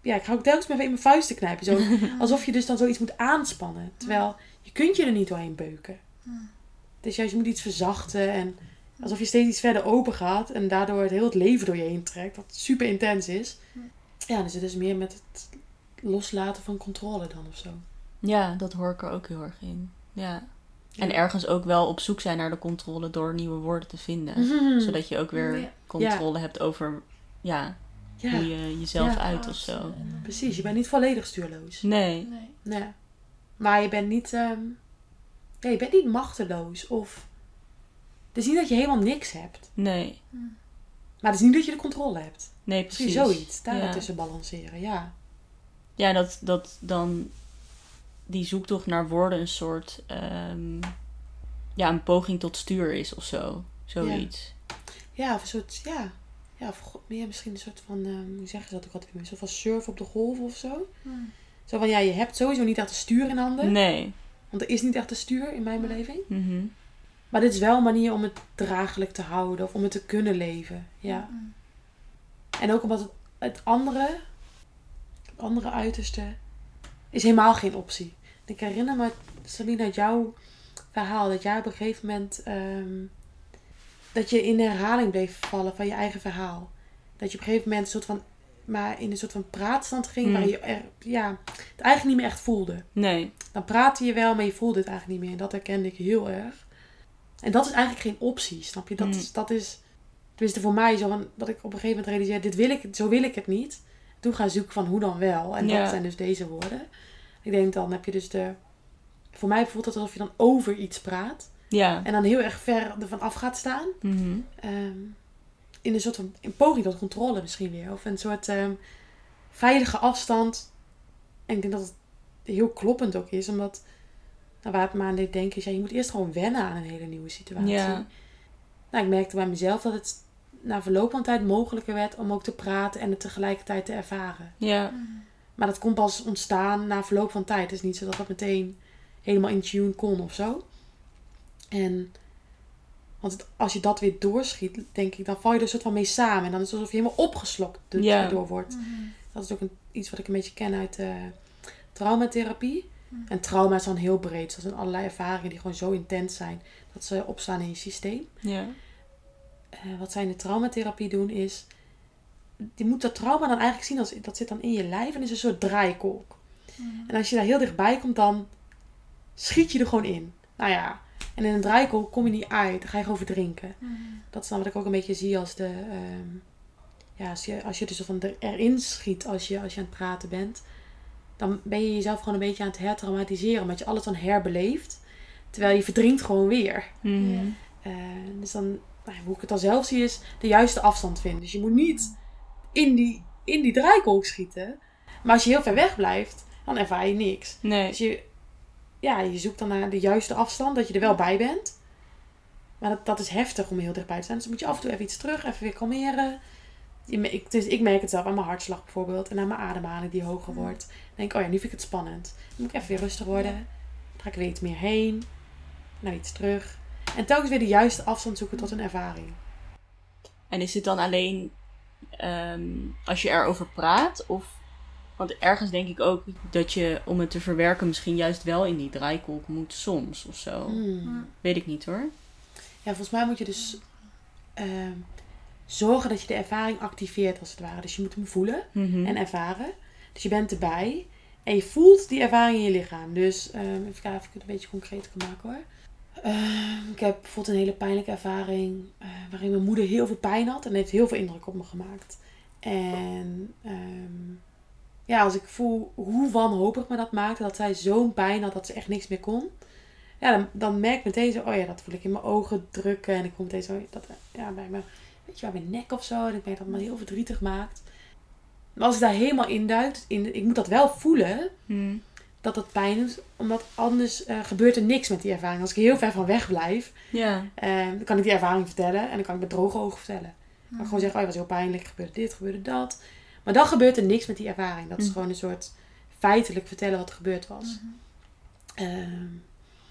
Ja, ik ga ook telkens met in mijn vuisten knijpen. Zo, alsof je dus dan zoiets moet aanspannen. Terwijl je kunt je er niet doorheen beuken. Dus juist, je moet iets verzachten. En alsof je steeds iets verder open gaat. En daardoor het heel het leven door je heen trekt. Wat super intens is. Ja, dus het is meer met het loslaten van controle dan of zo. Ja, dat hoor ik er ook heel erg in. Ja. En ergens ook wel op zoek zijn naar de controle door nieuwe woorden te vinden. Zodat je ook weer Ja. controle hebt over ja, Ja, hoe je jezelf Ja. uit of zo. Precies. Je bent niet volledig stuurloos. Nee. Nee. Nee. Maar je bent niet, ehm, ja, je bent niet machteloos. Of... Het is niet dat je helemaal niks hebt. Nee. Maar het is niet dat je de controle hebt. Nee, Precies precies. zoiets. Daar ja. tussen balanceren, ja. Ja, dat, dat dan die zoektocht naar woorden een soort ehm, ja, een poging tot stuur is of zo. Zoiets. Ja, of een soort, ja. Ja, of meer misschien een soort van, ehm, hoe zeggen ze dat ook altijd weer? Een soort van surf op de golf of zo. Hmm. Zo van, ja, je hebt sowieso niet echt een stuur in handen. Nee. Want er is niet echt een stuur in mijn beleving. Mhm. Maar dit is wel een manier om het draaglijk te houden. Of om het te kunnen leven. Ja. Hmm. En ook omdat het, het andere, het andere uiterste, is helemaal geen optie. Ik herinner me, Sabine, uit jouw verhaal, dat jij op een gegeven moment, ehm, dat je in de herhaling bleef vallen van je eigen verhaal. Dat je op een gegeven moment een soort van, maar in een soort van praatstand ging, Mm. waar je er, ja, het eigenlijk niet meer echt voelde. Nee. Dan praatte je wel, maar je voelde het eigenlijk niet meer. En dat herkende ik heel erg. En dat is eigenlijk geen optie, snap je? Dat, Mm. is, dat is, tenminste voor mij, zo van, dat ik op een gegeven moment realiseer, dit wil ik, zo wil ik het niet. Toen gaan zoeken van hoe dan wel. En Ja. dat zijn dus deze woorden. Ik denk dan heb je dus de, voor mij voelt het alsof je dan over iets praat. Ja. En dan heel erg ver ervan af gaat staan. Ehm, in een soort van een poging tot controle misschien weer. Of een soort ehm, veilige afstand. En ik denk dat het heel kloppend ook is. Omdat, nou, waar het me aan deed denken is, ja, je moet eerst gewoon wennen aan een hele nieuwe situatie. Ja. Nou, ik merkte bij mezelf dat het na verloop van tijd mogelijker werd om ook te praten en het tegelijkertijd te ervaren. Ja. Maar dat kon pas ontstaan na verloop van tijd. Het is niet zo dat dat meteen helemaal in tune kon of zo. En want het- als je dat weer doorschiet, denk ik, dan val je er een soort van mee samen. En dan is het alsof je helemaal opgeslokt Ja. door wordt. Hmm. Dat is ook een, iets wat ik een beetje ken uit eh, traumatherapie. En trauma is dan heel breed. Dat zijn allerlei ervaringen die gewoon zo intens zijn dat ze opslaan in je systeem. Ja. Eh, wat zij in de traumatherapie doen is, die moet dat trauma dan eigenlijk zien als dat zit dan in je lijf en is een soort draaikolk. En als je daar heel dichtbij komt, dan schiet je er gewoon in. Nou ja, en in een draaikolk kom je niet uit. Dan ga je gewoon verdrinken. Dat is dan wat ik ook een beetje zie als de... ehm, ja, als je, als je dus van er- erin schiet als je, als je aan het praten bent. Dan ben je jezelf gewoon een beetje aan het hertraumatiseren. Omdat je alles dan herbeleeft. Terwijl je verdrinkt gewoon weer. Mhm. Eh, dus dan, nou hoe ik het dan zelf zie, is de juiste afstand vinden. Dus je moet niet in die, in die draaikolk schieten. Maar als je heel ver weg blijft, dan ervaar je niks. Nee. Dus je, ja, je zoekt dan naar de juiste afstand, dat je er wel bij bent. Maar dat, dat is heftig om heel dichtbij te zijn. Dus dan moet je af en toe even iets terug, even weer kalmeren. Je, ik, dus ik merk het zelf aan mijn hartslag bijvoorbeeld. En aan mijn ademhaling die hoger wordt. Dan denk ik, oh ja, nu vind ik het spannend. Dan moet ik even weer rustig worden. Dan ga ik weer iets meer heen. Nou, iets terug. En telkens weer de juiste afstand zoeken tot een ervaring. En is het dan alleen ehm, als je erover praat? Of, want ergens denk ik ook dat je om het te verwerken misschien juist wel in die draaikolk moet soms of zo. Hmm. Weet ik niet hoor. Ja, volgens mij moet je dus ehm, zorgen dat je de ervaring activeert als het ware. Dus je moet hem voelen. Mhm. en ervaren. Dus je bent erbij en je voelt die ervaring in je lichaam. Dus ehm, even kijken of ik het een beetje concreet kan maken hoor. Ehm, ik heb bijvoorbeeld een hele pijnlijke ervaring eh, waarin mijn moeder heel veel pijn had en heeft heel veel indruk op me gemaakt. En ehm, ja, als ik voel hoe wanhopig me dat maakte, dat zij zo'n pijn had dat ze echt niks meer kon. Ja, dan, dan merk ik meteen zo, oh ja, dat voel ik in mijn ogen drukken. En ik kom meteen zo, dat, ja, bij mijn, weet je, bij mijn nek of zo. En ik merk dat me heel verdrietig maakt. Maar als ik daar helemaal induikt, in, ik moet dat wel voelen, Mhm. dat dat pijn is. Omdat anders eh, gebeurt er niks met die ervaring. Als ik heel ver van weg blijf, Ja. eh, dan kan ik die ervaring vertellen. En dan kan ik met droge ogen vertellen. Dan kan ik gewoon zeggen, oh, het was heel pijnlijk, gebeurde dit, gebeurde dat. Maar dan gebeurt er niks met die ervaring. Dat is Mhm. gewoon een soort feitelijk vertellen wat er gebeurd was. Ehm,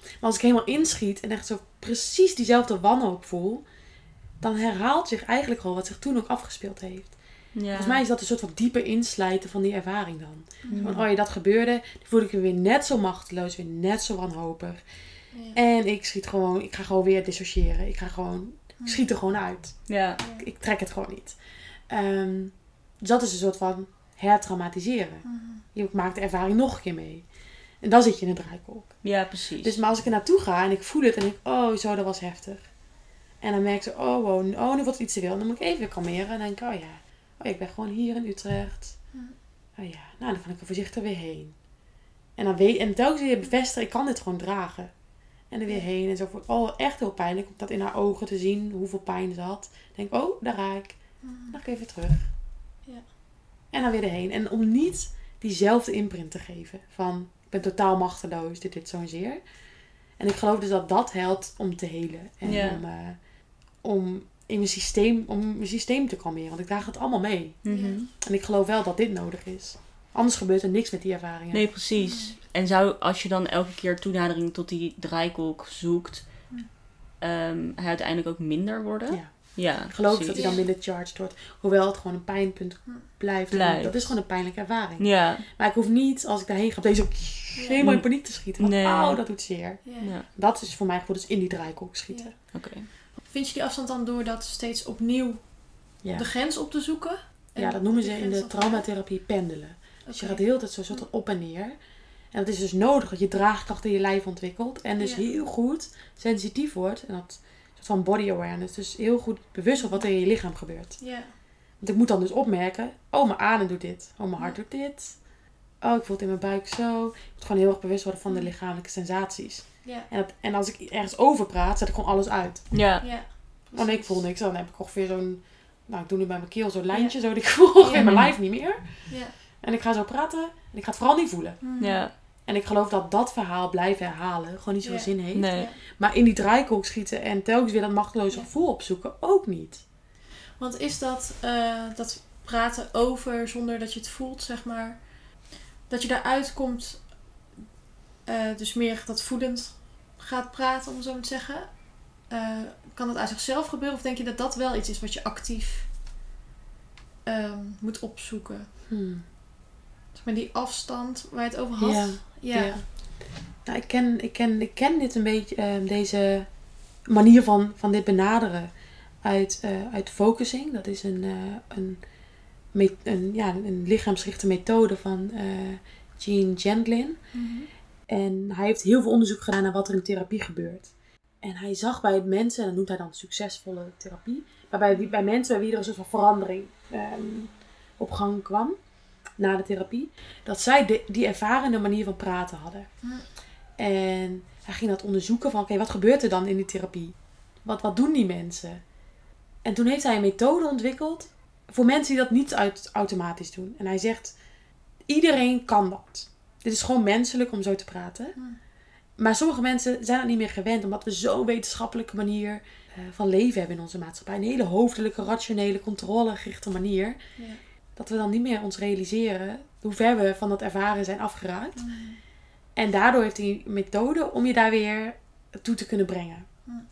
maar als ik helemaal inschiet en echt zo precies diezelfde wanhoop voel, dan herhaalt zich eigenlijk gewoon wat zich toen ook afgespeeld heeft. ja. Volgens mij is dat een soort van dieper inslijten van die ervaring dan. Mhm. Van, oh ja, dat gebeurde. Dan voel ik me weer net zo machteloos, weer net zo wanhopig. Ja. En ik schiet gewoon, ik ga gewoon weer dissociëren. Ik ga gewoon, ik schiet er gewoon uit. Ja. Ik, ik trek het gewoon niet. Ehm, dus dat is een soort van hertraumatiseren. Je maakt de ervaring nog een keer mee. En dan zit je in een draaikolk. ja, precies. Dus maar als ik er naartoe ga en ik voel het en denk, oh zo, dat was heftig. En dan merk ik zo, oh, wow, oh, nu wordt het iets te veel. Dan moet ik even weer kalmeren en denk ik, oh ja, oh, ja, ik ben gewoon hier in Utrecht. Oh ja, nou dan kan ik er voorzichtig weer heen. En dan weet en telkens weer bevestigen, ik kan dit gewoon dragen. En er weer heen en zo. Oh, echt heel pijnlijk om dat in haar ogen te zien, hoeveel pijn ze had. denk ik, oh, daar ga ik. Dan ga ik even terug. Ja. En dan weer erheen. En om niet diezelfde imprint te geven van, ik ben totaal machteloos, dit, dit, zo'n zeer. En ik geloof dus dat dat helpt om te helen. En Ja. om, eh, om in mijn systeem, om mijn systeem te kalmeren. Want ik draag het allemaal mee. Mhm. En ik geloof wel dat dit nodig is. Anders gebeurt er niks met die ervaringen. Nee, precies. En zou, als je dan elke keer toenadering tot die draaikolk zoekt, ehm, hij uiteindelijk ook minder worden? Ja. Ja, Ik geloof precies. dat hij dan minder charged wordt. Hoewel het gewoon een pijnpunt blijft. Blijft. Dat is gewoon een pijnlijke ervaring. Ja, Maar ik hoef niet, als ik daarheen ga, deze ook helemaal in paniek te schieten. Want Nee. oh, dat doet zeer. Ja. ja. Dat is voor mij gewoon dus in die draaikolk schieten. oké. Vind je die afstand dan door dat steeds opnieuw Ja, de grens op te zoeken? ja En dat noemen ze in de traumatherapie pendelen. Dus je gaat heel tijd zo soort op en neer. En dat is dus nodig dat je draagkracht in je lijf ontwikkelt. En dus Ja. heel goed sensitief wordt. En dat van body awareness. Dus heel goed bewust wordt wat er in je lichaam gebeurt. Ja. Want ik moet dan dus opmerken. Oh, mijn adem doet dit. Oh, mijn hart doet dit. Oh, ik voel het in mijn buik zo. Ik moet gewoon heel erg bewust worden van de lichamelijke sensaties. Ja. En, dat, en als ik ergens over praat, zet ik gewoon alles uit. Ja, Ja. Want ik voel niks. Dan heb ik ongeveer zo'n... Nou, ik doe nu bij mijn keel zo'n lijntje. Zo, dat ik voel Ja. mijn lijf niet meer. Ja. En ik ga zo praten. En ik ga het vooral niet voelen. Mhm. ja, En ik geloof dat dat verhaal blijven herhalen gewoon niet zo'n Ja. zin heeft. nee. Maar in die draaikolk schieten en telkens weer dat machteloze gevoel opzoeken ook niet. Want is dat, eh, dat praten over zonder dat je het voelt, zeg maar, dat je daaruit komt, eh, dus meer dat voelend gaat praten, om zo maar te zeggen. Eh, kan dat uit zichzelf gebeuren of denk je dat dat wel iets is wat je actief ehm, moet opzoeken? Hmm. Maar die afstand waar je het over had. Ja. Ja. Ja. nou, ik, ken, ik, ken, ik ken dit een beetje, ehm, deze manier van, van dit benaderen uit, eh, uit focusing. Dat is een, eh, een, een, ja, een lichaamsgerichte methode van eh Gene Gendlin. En hij heeft heel veel onderzoek gedaan naar wat er in therapie gebeurt. En hij zag bij mensen, en dat noemt hij dan succesvolle therapie, maar bij, mensen bij wie er een soort van verandering ehm, op gang kwam na de therapie, dat zij de, die ervarende manier van praten hadden. En hij ging dat onderzoeken van, oké, wat gebeurt er dan in die therapie? Wat, wat doen die mensen? En toen heeft hij een methode ontwikkeld voor mensen die dat niet uit, automatisch doen. En hij zegt, iedereen kan dat. Dit is gewoon menselijk om zo te praten. Maar sommige mensen zijn dat niet meer gewend, omdat we zo'n wetenschappelijke manier eh, van leven hebben in onze maatschappij. Een hele hoofdelijke, rationele, controlegerichte manier. Ja. Dat we dan niet meer ons realiseren hoe ver we van dat ervaren zijn afgeraakt. En daardoor heeft hij een methode om je daar weer toe te kunnen brengen. Ja.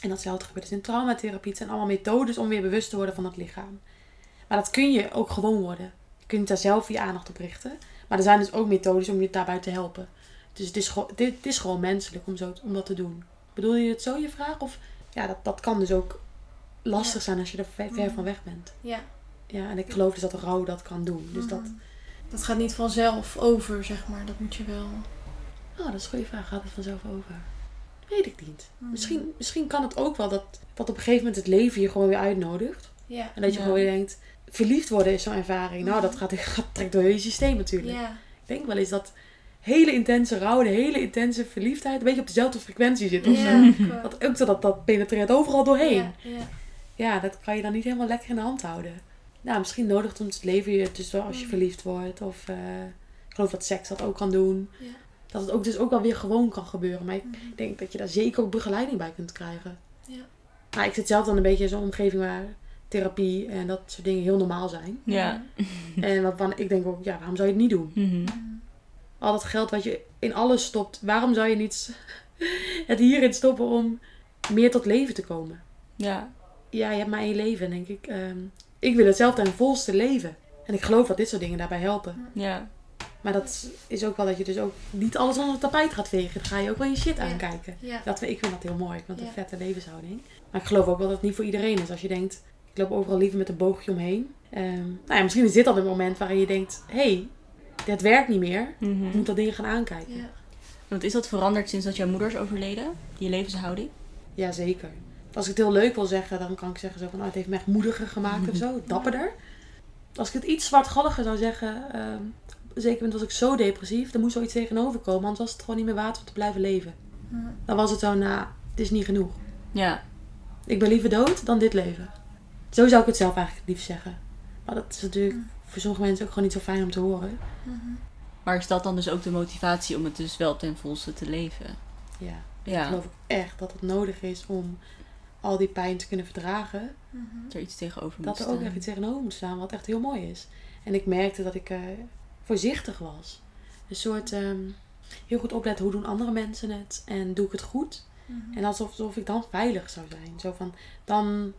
En datzelfde gebeurt dus in traumatherapie. Het zijn allemaal methodes om weer bewust te worden van het lichaam. Maar dat kun je ook gewoon worden. Je kunt daar zelf je aandacht op richten. Maar er zijn dus ook methodes om je daarbij te helpen. Dus het is, gewoon, dit, het is gewoon menselijk om, zo, om dat te doen. Bedoel je het zo, je vraag? Of ja, dat, dat kan dus ook lastig zijn als je er ver, ver van weg bent. Ja. Ja, en ik geloof dus dat rouw dat kan doen. Dus dat, Dat gaat niet vanzelf over, zeg maar. Dat moet je wel. Oh, dat is een goede vraag. Gaat het vanzelf over? Weet ik niet. Mhm. Misschien, misschien kan het ook wel dat, dat op een gegeven moment het leven je gewoon weer uitnodigt. Ja. En dat je Ja. gewoon weer denkt, verliefd worden is zo'n ervaring. Nou, dat gaat, gaat trekt door je systeem natuurlijk. Ja. Ik denk wel eens dat hele intense rouw, de hele intense verliefdheid, een beetje op dezelfde frequentie zit. Of zo. Dat ook zo dat, dat penetreert overal doorheen. Ja, ja. Ja, dat kan je dan niet helemaal lekker in de hand houden. Nou, misschien nodigt ons het leven je dus wel als je Mm. verliefd wordt. Of eh, ik geloof dat seks dat ook kan doen. Ja. Dat het ook dus ook wel weer gewoon kan gebeuren. Maar ik Mhm. denk dat je daar zeker ook begeleiding bij kunt krijgen. Ja. Maar ik zit zelf dan een beetje in zo'n omgeving waar therapie en dat soort dingen heel normaal zijn. Ja. En waarvan ik denk ook, ja, waarom zou je het niet doen? Mhm. Al dat geld wat je in alles stopt, waarom zou je niet het hierin stoppen om meer tot leven te komen? Ja. ja, je hebt maar één leven, denk ik. Ehm, ik wil het zelf ten volste leven. En ik geloof dat dit soort dingen daarbij helpen. Ja. Maar dat is ook wel dat je dus ook niet alles onder het tapijt gaat vegen. Dan ga je ook wel je shit Ja. aankijken. Ja. Dat, ik vind dat heel mooi. Ik vind dat een Ja. vette levenshouding. Maar ik geloof ook wel dat het niet voor iedereen is. Als je denkt, ik loop overal liever met een boogje omheen. Ehm, nou ja, misschien is dit dan een moment waarin je denkt, hé, hey, dit werkt niet meer. Ik Mhm. moet dat dingen gaan aankijken. Ja. Want is dat veranderd sinds dat jouw moeder is overleden? Die levenshouding? Jazeker. Als ik het heel leuk wil zeggen, dan kan ik zeggen zo van, oh, het heeft me echt moediger gemaakt of zo. Dapperder. Als ik het iets zwartgalliger zou zeggen, een zeker moment was ik zo depressief. Er moest zoiets tegenover komen, anders was het gewoon niet meer waard om te blijven leven. Ja. Dan was het zo, nou, het is niet genoeg. Ja. Ik ben liever dood dan dit leven. Zo zou ik het zelf eigenlijk het liefst zeggen. Maar dat is natuurlijk voor sommige mensen ook gewoon niet zo fijn om te horen. Mhm. Maar is dat dan dus ook de motivatie om het dus wel ten volste te leven? Ja. Ik Ja. geloof ook echt dat het nodig is om al die pijn te kunnen verdragen. Mhm. Dat er iets tegenover moet dat er ook iets tegenover moet staan, wat echt heel mooi is. En ik merkte dat ik eh, voorzichtig was. Een soort ehm, heel goed opletten hoe doen andere mensen het en doe ik het goed. Mhm. En alsof, alsof ik dan veilig zou zijn. Zo van, dan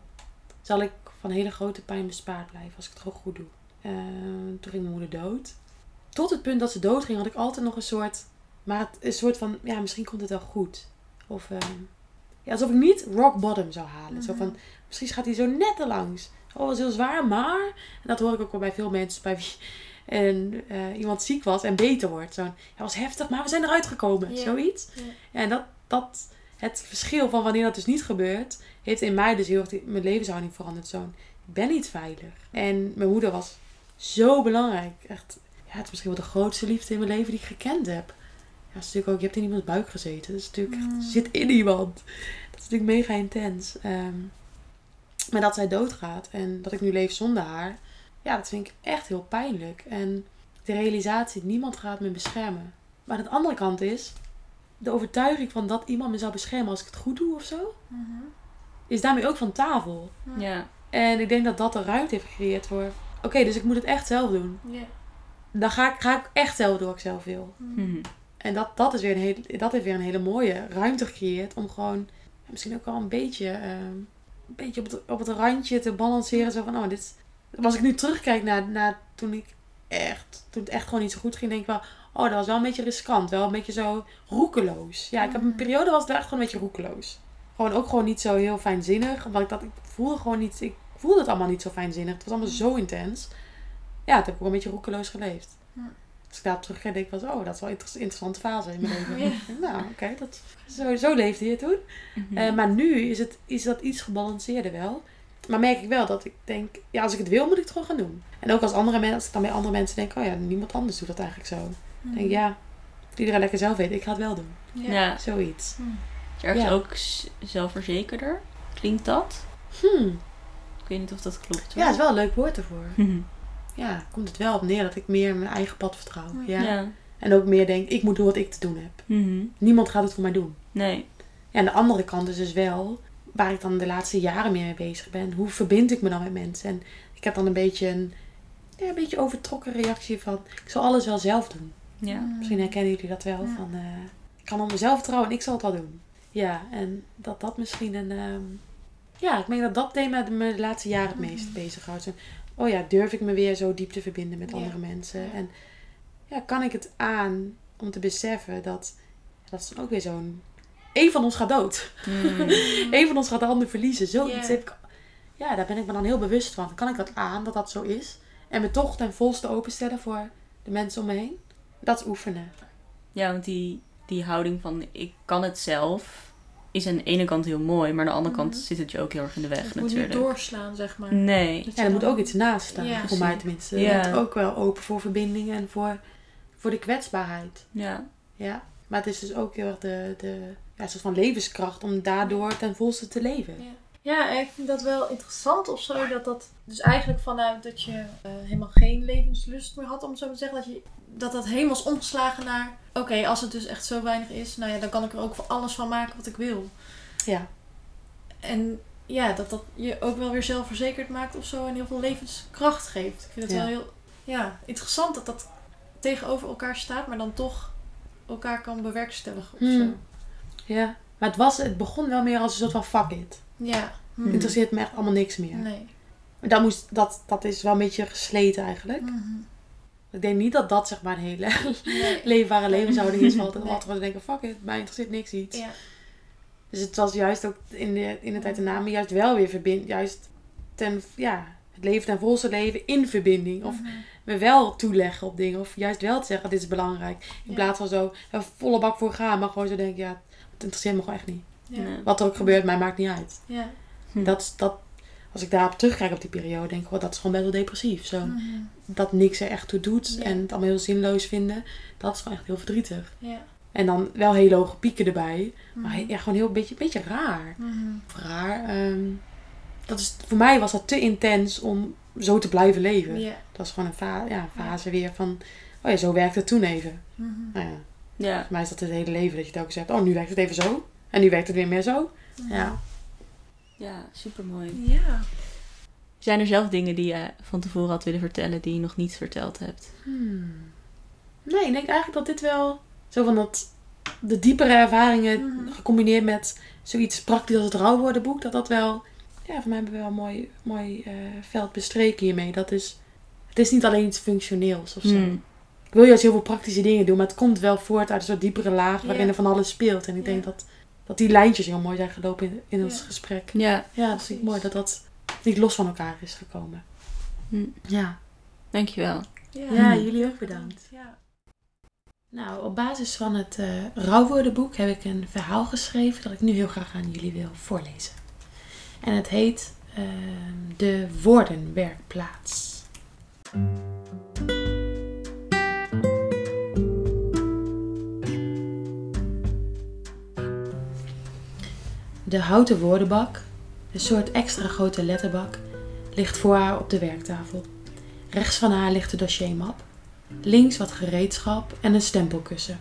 zal ik van hele grote pijn bespaard blijven als ik het gewoon goed doe. Eh, toen ging mijn moeder dood. Tot het punt dat ze dood ging had ik altijd nog een soort, maar het, een soort van, ja misschien komt het wel goed. Of ehm, ja, alsof ik niet rock bottom zou halen. Zo van, misschien gaat hij zo net er langs. Oh, dat was heel zwaar, maar... En dat hoor ik ook wel bij veel mensen bij wie en, eh, iemand ziek was en beter wordt. Zo'n, ja, was heftig, maar we zijn eruit gekomen. Zoiets. Ja, en dat, dat, het verschil van wanneer dat dus niet gebeurt, heeft in mij dus heel erg mijn levenshouding veranderd. Zo'n, ik ben niet veilig. En mijn moeder was zo belangrijk. Echt, ja, het is misschien wel de grootste liefde in mijn leven die ik gekend heb. Ja, het is natuurlijk ook, je hebt in iemands buik gezeten. Dat is natuurlijk Mm. zit in iemand. Dat is natuurlijk mega intens. Ehm, maar dat zij doodgaat en dat ik nu leef zonder haar, ja, dat vind ik echt heel pijnlijk. En de realisatie, niemand gaat me beschermen. Maar aan de andere kant is, de overtuiging van dat iemand me zou beschermen als ik het goed doe of zo, Mhm. is daarmee ook van tafel. Ja. En ik denk dat dat de ruimte heeft gecreëerd voor, oké, dus ik moet het echt zelf doen. Ja. Dan ga ik, ga ik echt zelf doen wat ik zelf wil. Mhm. En dat, dat, is weer een hele, dat heeft weer een hele mooie ruimte gecreëerd om gewoon misschien ook wel een beetje, ehm, een beetje op, het, op het randje te balanceren. Zo van, oh, dit, als ik nu terugkijk naar, naar toen ik echt, toen het echt gewoon niet zo goed ging, denk ik wel, oh, dat was wel een beetje riskant. Wel een beetje zo roekeloos. Ja, ik heb een periode was het wel echt gewoon een beetje roekeloos. Gewoon ook gewoon niet zo heel fijnzinnig. Omdat ik dat, ik voelde gewoon niet, ik voelde het allemaal niet zo fijnzinnig. Het was allemaal zo intens. Ja, het heb ik ook een beetje roekeloos geleefd. Ja. Als ik daarop terugkijk, denk ik wel, oh, dat is wel een inter- interessante fase in mijn leven. Nou, oké, dat zo, zo leefde je toen. Mhm. Eh, maar nu is, het, is dat iets gebalanceerder wel. Maar merk ik wel dat ik denk, ja, als ik het wil, moet ik het gewoon gaan doen. En ook als andere mensen, als ik dan bij andere mensen denk, oh ja, niemand anders doet dat eigenlijk zo. Dan denk ik, ja, of iedereen lekker zelf weet, ik ga het wel doen. ja. Zoiets. Is ergens Ja. ook zelfverzekerder? Klinkt dat? Hmm. Ik weet niet of dat klopt. Ja, het is wel een leuk woord ervoor. Mhm. Ja, komt het wel op neer dat ik meer mijn eigen pad vertrouw. Ja. Ja. En ook meer denk, ik moet doen wat ik te doen heb. Mhm. Niemand gaat het voor mij doen. Nee. Ja, aan de andere kant is dus wel, waar ik dan de laatste jaren meer mee bezig ben, hoe verbind ik me dan met mensen? En ik heb dan een beetje een, ja, een beetje overtrokken reactie van, ik zal alles wel zelf doen. Ja. Misschien herkennen jullie dat wel, Ja. van eh, ik kan op mezelf vertrouwen en ik zal het wel doen. Ja, en dat dat misschien een, ehm, ja, ik merk dat dat thema me de laatste jaren het meest bezighoudt. Oh ja, durf ik me weer zo diep te verbinden met Ja. andere mensen? Ja. En ja, kan ik het aan om te beseffen dat, dat is dan ook weer zo'n, één van ons gaat dood. Mhm. Eén van ons gaat de ander verliezen. Zoiets heb ik. Ja, daar ben ik me dan heel bewust van. Kan ik dat aan dat dat zo is? En me toch ten volste openstellen voor de mensen om me heen? Dat is oefenen. Ja, want die, die houding van ik kan het zelf is aan de ene kant heel mooi, maar aan de andere kant Mhm. zit het je ook heel erg in de weg Het moet natuurlijk. niet doorslaan, zeg maar. Nee. Ja, je er moet ook iets naast staan. Ja, voor mij tenminste. Ja. Je bent ook wel open voor verbindingen en voor, voor de kwetsbaarheid. Ja. Ja. Maar het is dus ook heel erg de, de ja, soort van levenskracht om daardoor ten volste te leven. Ja. Ja, ik vind dat wel interessant of zo. Dat dat dus eigenlijk vanuit dat je eh, helemaal geen levenslust meer had, om het zo te zeggen. Dat je, dat, dat helemaal is omgeslagen naar... Oké, als het dus echt zo weinig is, nou ja, dan kan ik er ook voor alles van maken wat ik wil. Ja. En ja, dat dat je ook wel weer zelfverzekerd maakt of zo. En heel veel levenskracht geeft. Ik vind het Ja. wel heel ja, interessant dat dat tegenover elkaar staat. Maar dan toch elkaar kan bewerkstelligen of Hmm. zo. ja. Maar het, was, het begon wel meer als een soort van fuck it. Ja. Hmm. Het interesseert me echt allemaal niks meer. Nee. Dat, moest, dat, dat is wel een beetje gesleten eigenlijk. Mhm. Ik denk niet dat dat zeg maar een hele Nee. leefbare levenshouding is. Want Nee. altijd gewoon denken, fuck it, mij interesseert niks iets. Ja. Dus het was juist ook in de, in de tijd daarna me juist wel weer verbind. Juist ten, ja, het leven ten volste leven in verbinding. Of Mhm. me wel toeleggen op dingen. Of juist wel te zeggen, dit is belangrijk. In Ja. plaats van zo er volle bak voor gaan. Maar gewoon zo denken, ja, interesseert me gewoon echt niet. Ja. Wat er ook gebeurt, mij maakt niet uit. Ja. Hm. Dat, is- dat, als ik daarop terugkijk op die periode, denk ik, oh, dat is gewoon best wel depressief. Zo, Mhm. Dat niks er echt toe doet Ja. en het allemaal heel zinloos vinden. Dat is gewoon echt heel verdrietig. Ja. En dan wel hele hoge pieken erbij. Maar Mhm. ja, gewoon heel een beetje, beetje raar. Mhm. Raar. ehm, dat is, voor mij was dat te intens om zo te blijven leven. Dat is gewoon een fa ja, fase weer van... Oh ja, zo werkt het toen even. Nou ja, Ja. voor mij is dat het hele leven. Dat je telkens zegt, oh nu werkt het even zo. En nu werkt het weer meer zo. Ja. Ja, super mooi. Ja. Zijn er zelf dingen die je van tevoren had willen vertellen die je nog niet verteld hebt? Hmm. Nee, ik denk eigenlijk dat dit wel... Zo van dat... De diepere ervaringen Mhm. gecombineerd met zoiets praktisch als het rouwwoordenboek. Dat dat wel... Ja, voor mij hebben we wel een mooi, mooi eh, veld bestreken hiermee. Dat is... Het is niet alleen iets functioneels of zo. Hmm. Ik wil juist heel veel praktische dingen doen, maar het komt wel voort uit een soort diepere laag waarin Ja. er van alles speelt. En ik denk dat, dat die lijntjes heel mooi zijn gelopen in, in ons gesprek. Ja, Ja, dat vind ik mooi dat dat niet los van elkaar is gekomen. Hm. Ja. dankjewel. Ja. Ja, jullie ook bedankt. Ja. Nou, op basis van het eh rouwwoordenboek heb ik een verhaal geschreven dat ik nu heel graag aan jullie wil voorlezen. En het heet ehm, De Woordenwerkplaats. De houten woordenbak, een soort extra grote letterbak, ligt voor haar op de werktafel. Rechts van haar ligt de dossiermap. Links wat gereedschap en een stempelkussen.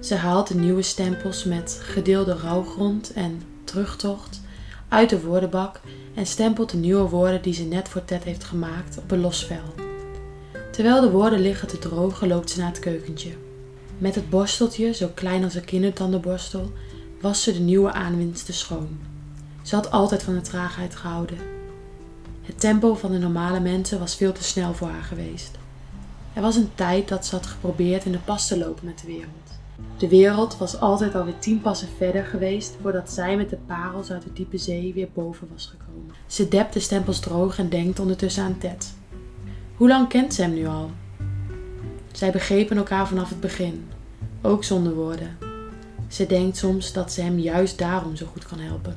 Ze haalt de nieuwe stempels met gedeelde rouwgrond en terugtocht uit de woordenbak en stempelt de nieuwe woorden die ze net voor Ted heeft gemaakt op een los vel. Terwijl de woorden liggen te drogen, loopt ze naar het keukentje. Met het borsteltje, zo klein als een kindertandenborstel, was ze de nieuwe aanwinsten schoon. Ze had altijd van de traagheid gehouden. Het tempo van de normale mensen was veel te snel voor haar geweest. Er was een tijd dat ze had geprobeerd in de pas te lopen met de wereld. De wereld was altijd alweer tien passen verder geweest voordat zij met de parels uit de diepe zee weer boven was gekomen. Ze dept de stempels droog en denkt ondertussen aan Ted. Hoe lang kent ze hem nu al? Zij begrepen elkaar vanaf het begin, ook zonder woorden. Ze denkt soms dat ze hem juist daarom zo goed kan helpen.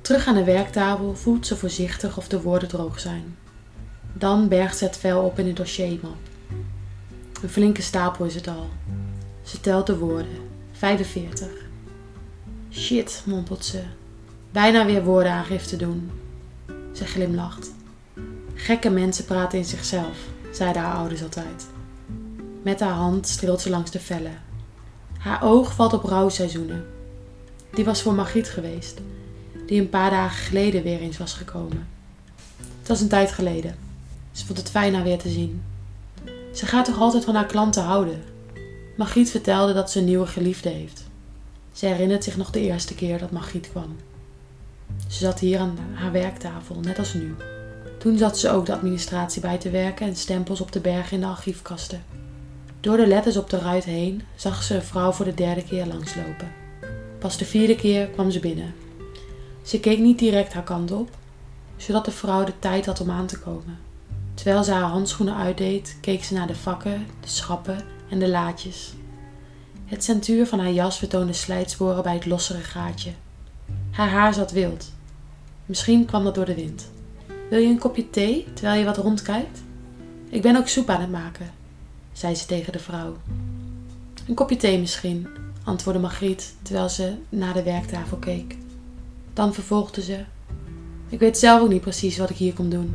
Terug aan de werktafel voelt ze voorzichtig of de woorden droog zijn. Dan bergt ze het vel op in een dossiermap. Een flinke stapel is het al. Ze telt de woorden. 45. Shit, mompelt ze. Bijna weer woordenaangifte doen. Ze glimlacht. Gekke mensen praten in zichzelf, zeiden haar ouders altijd. Met haar hand streelt ze langs de vellen. Haar oog valt op rouwseizoenen. Die was voor Margriet geweest, die een paar dagen geleden weer eens was gekomen. Het was een tijd geleden. Ze vond het fijn haar weer te zien. Ze gaat toch altijd van haar klanten houden. Margriet vertelde dat ze een nieuwe geliefde heeft. Ze herinnert zich nog de eerste keer dat Margriet kwam. Ze zat hier aan haar werktafel, net als nu. Toen zat ze ook de administratie bij te werken en stempels op te bergen in de archiefkasten. Door de letters op de ruit heen zag ze een vrouw voor de derde keer langslopen. Pas de vierde keer kwam ze binnen. Ze keek niet direct haar kant op, zodat de vrouw de tijd had om aan te komen. Terwijl ze haar handschoenen uitdeed, keek ze naar de vakken, de schappen en de laadjes. Het centuur van haar jas vertoonde slijtsporen bij het lossere gaatje. Haar haar zat wild. Misschien kwam dat door de wind. Wil je een kopje thee terwijl je wat rondkijkt? Ik ben ook soep aan het maken, zei ze tegen de vrouw. Een kopje thee misschien, antwoordde Margriet terwijl ze naar de werktafel keek. Dan vervolgde ze: Ik weet zelf ook niet precies wat ik hier kom doen.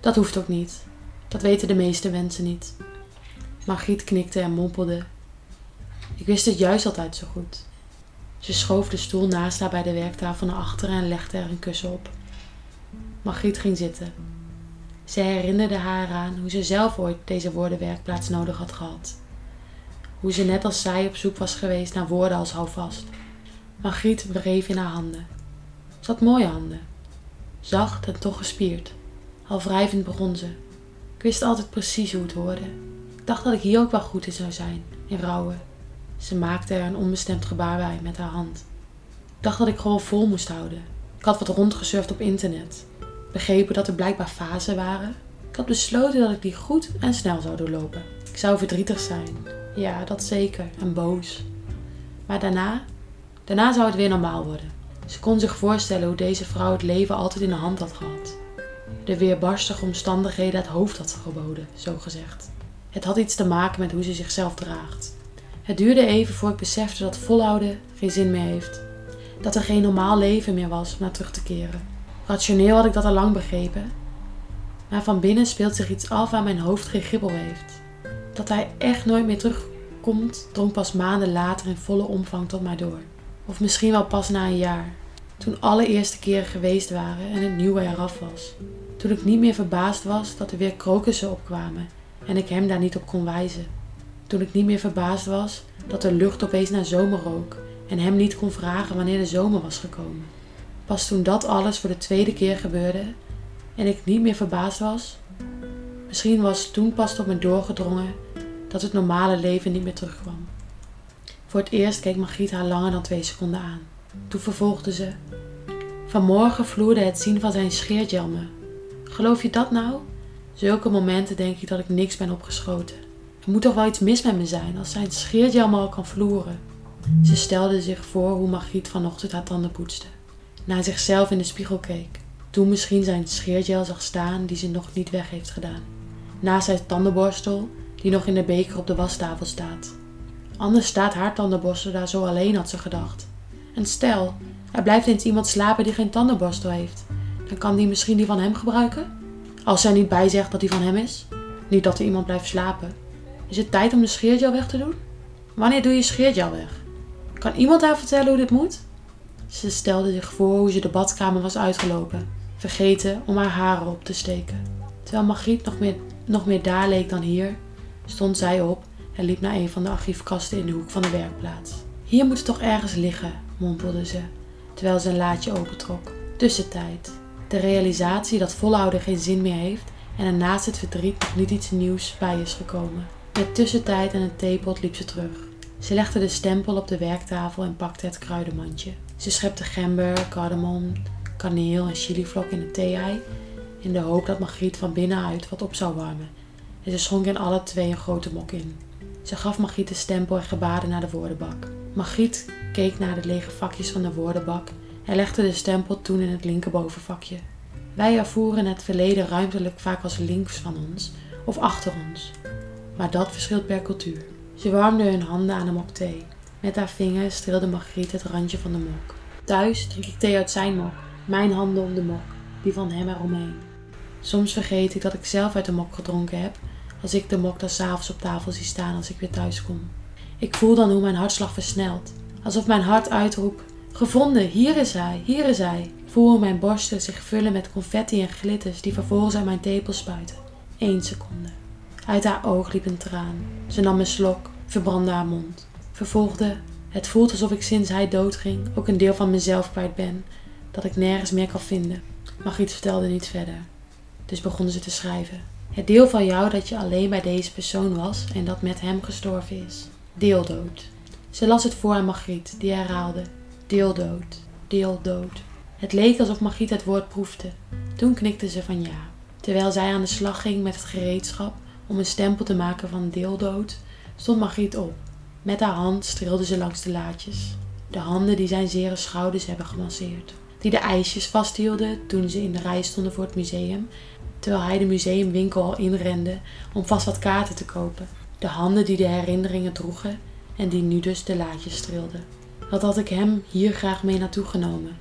Dat hoeft ook niet. Dat weten de meeste mensen niet. Margriet knikte en mompelde: Ik wist het juist altijd zo goed. Ze schoof de stoel naast haar bij de werktafel naar achteren en legde er een kussen op. Margriet ging zitten. Zij herinnerde haar aan hoe ze zelf ooit deze woordenwerkplaats nodig had gehad. Hoe ze net als zij op zoek was geweest naar woorden als houvast. Margriet wreef in haar handen. Ze had mooie handen. Zacht en toch gespierd. Al wrijvend begon ze. Ik wist altijd precies hoe het hoorde. Ik dacht dat ik hier ook wel goed in zou zijn, in rouwen. Ze maakte er een onbestemd gebaar bij met haar hand. Ik dacht dat ik gewoon vol moest houden. Ik had wat rondgesurfd op internet. Begrepen dat er blijkbaar fasen waren. Ik had besloten dat ik die goed en snel zou doorlopen. Ik zou verdrietig zijn. Ja, dat zeker. En boos. Maar daarna, daarna zou het weer normaal worden. Ze kon zich voorstellen hoe deze vrouw het leven altijd in de hand had gehad. De weerbarstige omstandigheden het hoofd had geboden, zo gezegd. Het had iets te maken met hoe ze zichzelf draagt. Het duurde even voor ik besefte dat volhouden geen zin meer heeft. Dat er geen normaal leven meer was om naar terug te keren. Rationeel had ik dat al lang begrepen. Maar van binnen speelt zich iets af waar mijn hoofd geen gibbel heeft. Dat hij echt nooit meer terugkomt, drong pas maanden later in volle omvang tot mij door. Of misschien wel pas na een jaar. Toen alle eerste keren geweest waren en het nieuwe eraf was. Toen ik niet meer verbaasd was dat er weer krokussen opkwamen en ik hem daar niet op kon wijzen. Toen ik niet meer verbaasd was dat de lucht opeens naar zomer rook en hem niet kon vragen wanneer de zomer was gekomen. Pas toen dat alles voor de tweede keer gebeurde en ik niet meer verbaasd was, misschien was toen pas tot me doorgedrongen dat het normale leven niet meer terugkwam. Voor het eerst keek Margriet haar langer dan twee seconden aan. Toen vervolgde ze: Vanmorgen vloerde het zien van zijn scheergel me. Geloof je dat nou? Zulke momenten denk ik dat ik niks ben opgeschoten. Er moet toch wel iets mis met me zijn als zijn scheergel me al kan vloeren. Ze stelde zich voor hoe Margriet vanochtend haar tanden poetste. Naar zichzelf in de spiegel keek. Toen misschien zijn scheergel zag staan die ze nog niet weg heeft gedaan. Naast zijn tandenborstel die nog in de beker op de wastafel staat. Anders staat haar tandenborstel daar zo alleen, had ze gedacht. En stel, er blijft eens iemand slapen die geen tandenborstel heeft. Dan kan die misschien die van hem gebruiken? Als zij niet bijzegt dat die van hem is. Niet dat er iemand blijft slapen. Is het tijd om de scheergel weg te doen? Wanneer doe je scheergel weg? Kan iemand haar vertellen hoe dit moet? Ze stelde zich voor hoe ze de badkamer was uitgelopen, vergeten om haar haren op te steken. Terwijl Margriet nog meer, nog meer daar leek dan hier, stond zij op en liep naar een van de archiefkasten in de hoek van de werkplaats. Hier moet het toch ergens liggen, mompelde ze, terwijl ze een laadje opentrok. Tussentijd. De realisatie dat volhouden geen zin meer heeft, en er naast het verdriet nog niet iets nieuws bij is gekomen. Met tussentijd en een theepot liep ze terug. Ze legde de stempel op de werktafel en pakte het kruidenmandje. Ze schepte gember, cardamom, kaneel en chilivlok in het thee-ei in de hoop dat Margriet van binnenuit wat op zou warmen. En ze schonk in alle twee een grote mok in. Ze gaf Margriet de stempel en gebaarde naar de woordenbak. Margriet keek naar de lege vakjes van de woordenbak en legde de stempel toen in het linkerbovenvakje. Wij ervoeren het verleden ruimtelijk vaak als links van ons of achter ons. Maar dat verschilt per cultuur. Ze warmde hun handen aan een mok thee. Met haar vingers streelde Margriet het randje van de mok. Thuis drink ik thee uit zijn mok, mijn handen om de mok, die van hem eromheen. Soms vergeet ik dat ik zelf uit de mok gedronken heb, als ik de mok dan s'avonds op tafel zie staan als ik weer thuis kom. Ik voel dan hoe mijn hartslag versnelt, alsof mijn hart uitroept: Gevonden, hier is hij, hier is hij. Voel hoe mijn borsten zich vullen met confetti en glitters die vervolgens uit mijn tepel spuiten. Eén seconde. Uit haar oog liep een traan. Ze nam een slok, verbrandde haar mond. Vervolgde: Het voelt alsof ik sinds hij doodging ook een deel van mezelf kwijt ben, dat ik nergens meer kan vinden. Margriet vertelde niet verder. Dus begonnen ze te schrijven. Het deel van jou dat je alleen bij deze persoon was en dat met hem gestorven is. Deeldood. Ze las het voor aan Margriet, die herhaalde: Deeldood, deeldood. Het leek alsof Margriet het woord proefde. Toen knikte ze van ja. Terwijl zij aan de slag ging met het gereedschap om een stempel te maken van deeldood, stond Margriet op. Met haar hand streelde ze langs de laadjes. De handen die zijn zere schouders hebben gemasseerd. Die de ijsjes vasthielden toen ze in de rij stonden voor het museum terwijl hij de museumwinkel al inrende om vast wat kaarten te kopen. De handen die de herinneringen droegen en die nu dus de laadjes streelden. Wat had ik hem hier graag mee naartoe genomen?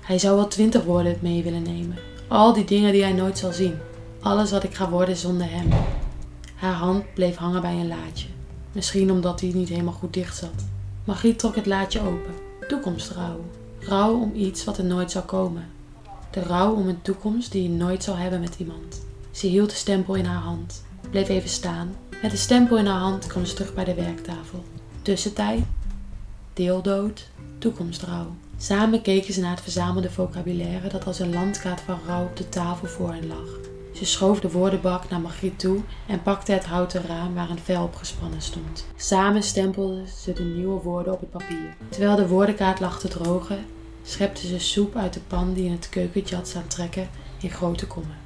Hij zou wel twintig woorden mee willen nemen. Al die dingen die hij nooit zal zien. Alles wat ik ga worden zonder hem. Haar hand bleef hangen bij een laadje. Misschien omdat hij niet helemaal goed dicht zat. Margriet trok het laadje open. Toekomstrouw. Rouw om iets wat er nooit zou komen. De rouw om een toekomst die je nooit zal hebben met iemand. Ze hield de stempel in haar hand, bleef even staan. Met de stempel in haar hand kwam ze terug bij de werktafel. Tussentijd, deeldood, toekomstrouw. Samen keken ze naar het verzamelde vocabulaire dat als een landkaart van rouw op de tafel voor hen lag. Ze schoof de woordenbak naar Margriet toe en pakte het houten raam waar een vel op gespannen stond. Samen stempelden ze de nieuwe woorden op het papier. Terwijl de woordenkaart lag te drogen, schepte ze soep uit de pan die in het keukentje had staan trekken in grote kommen.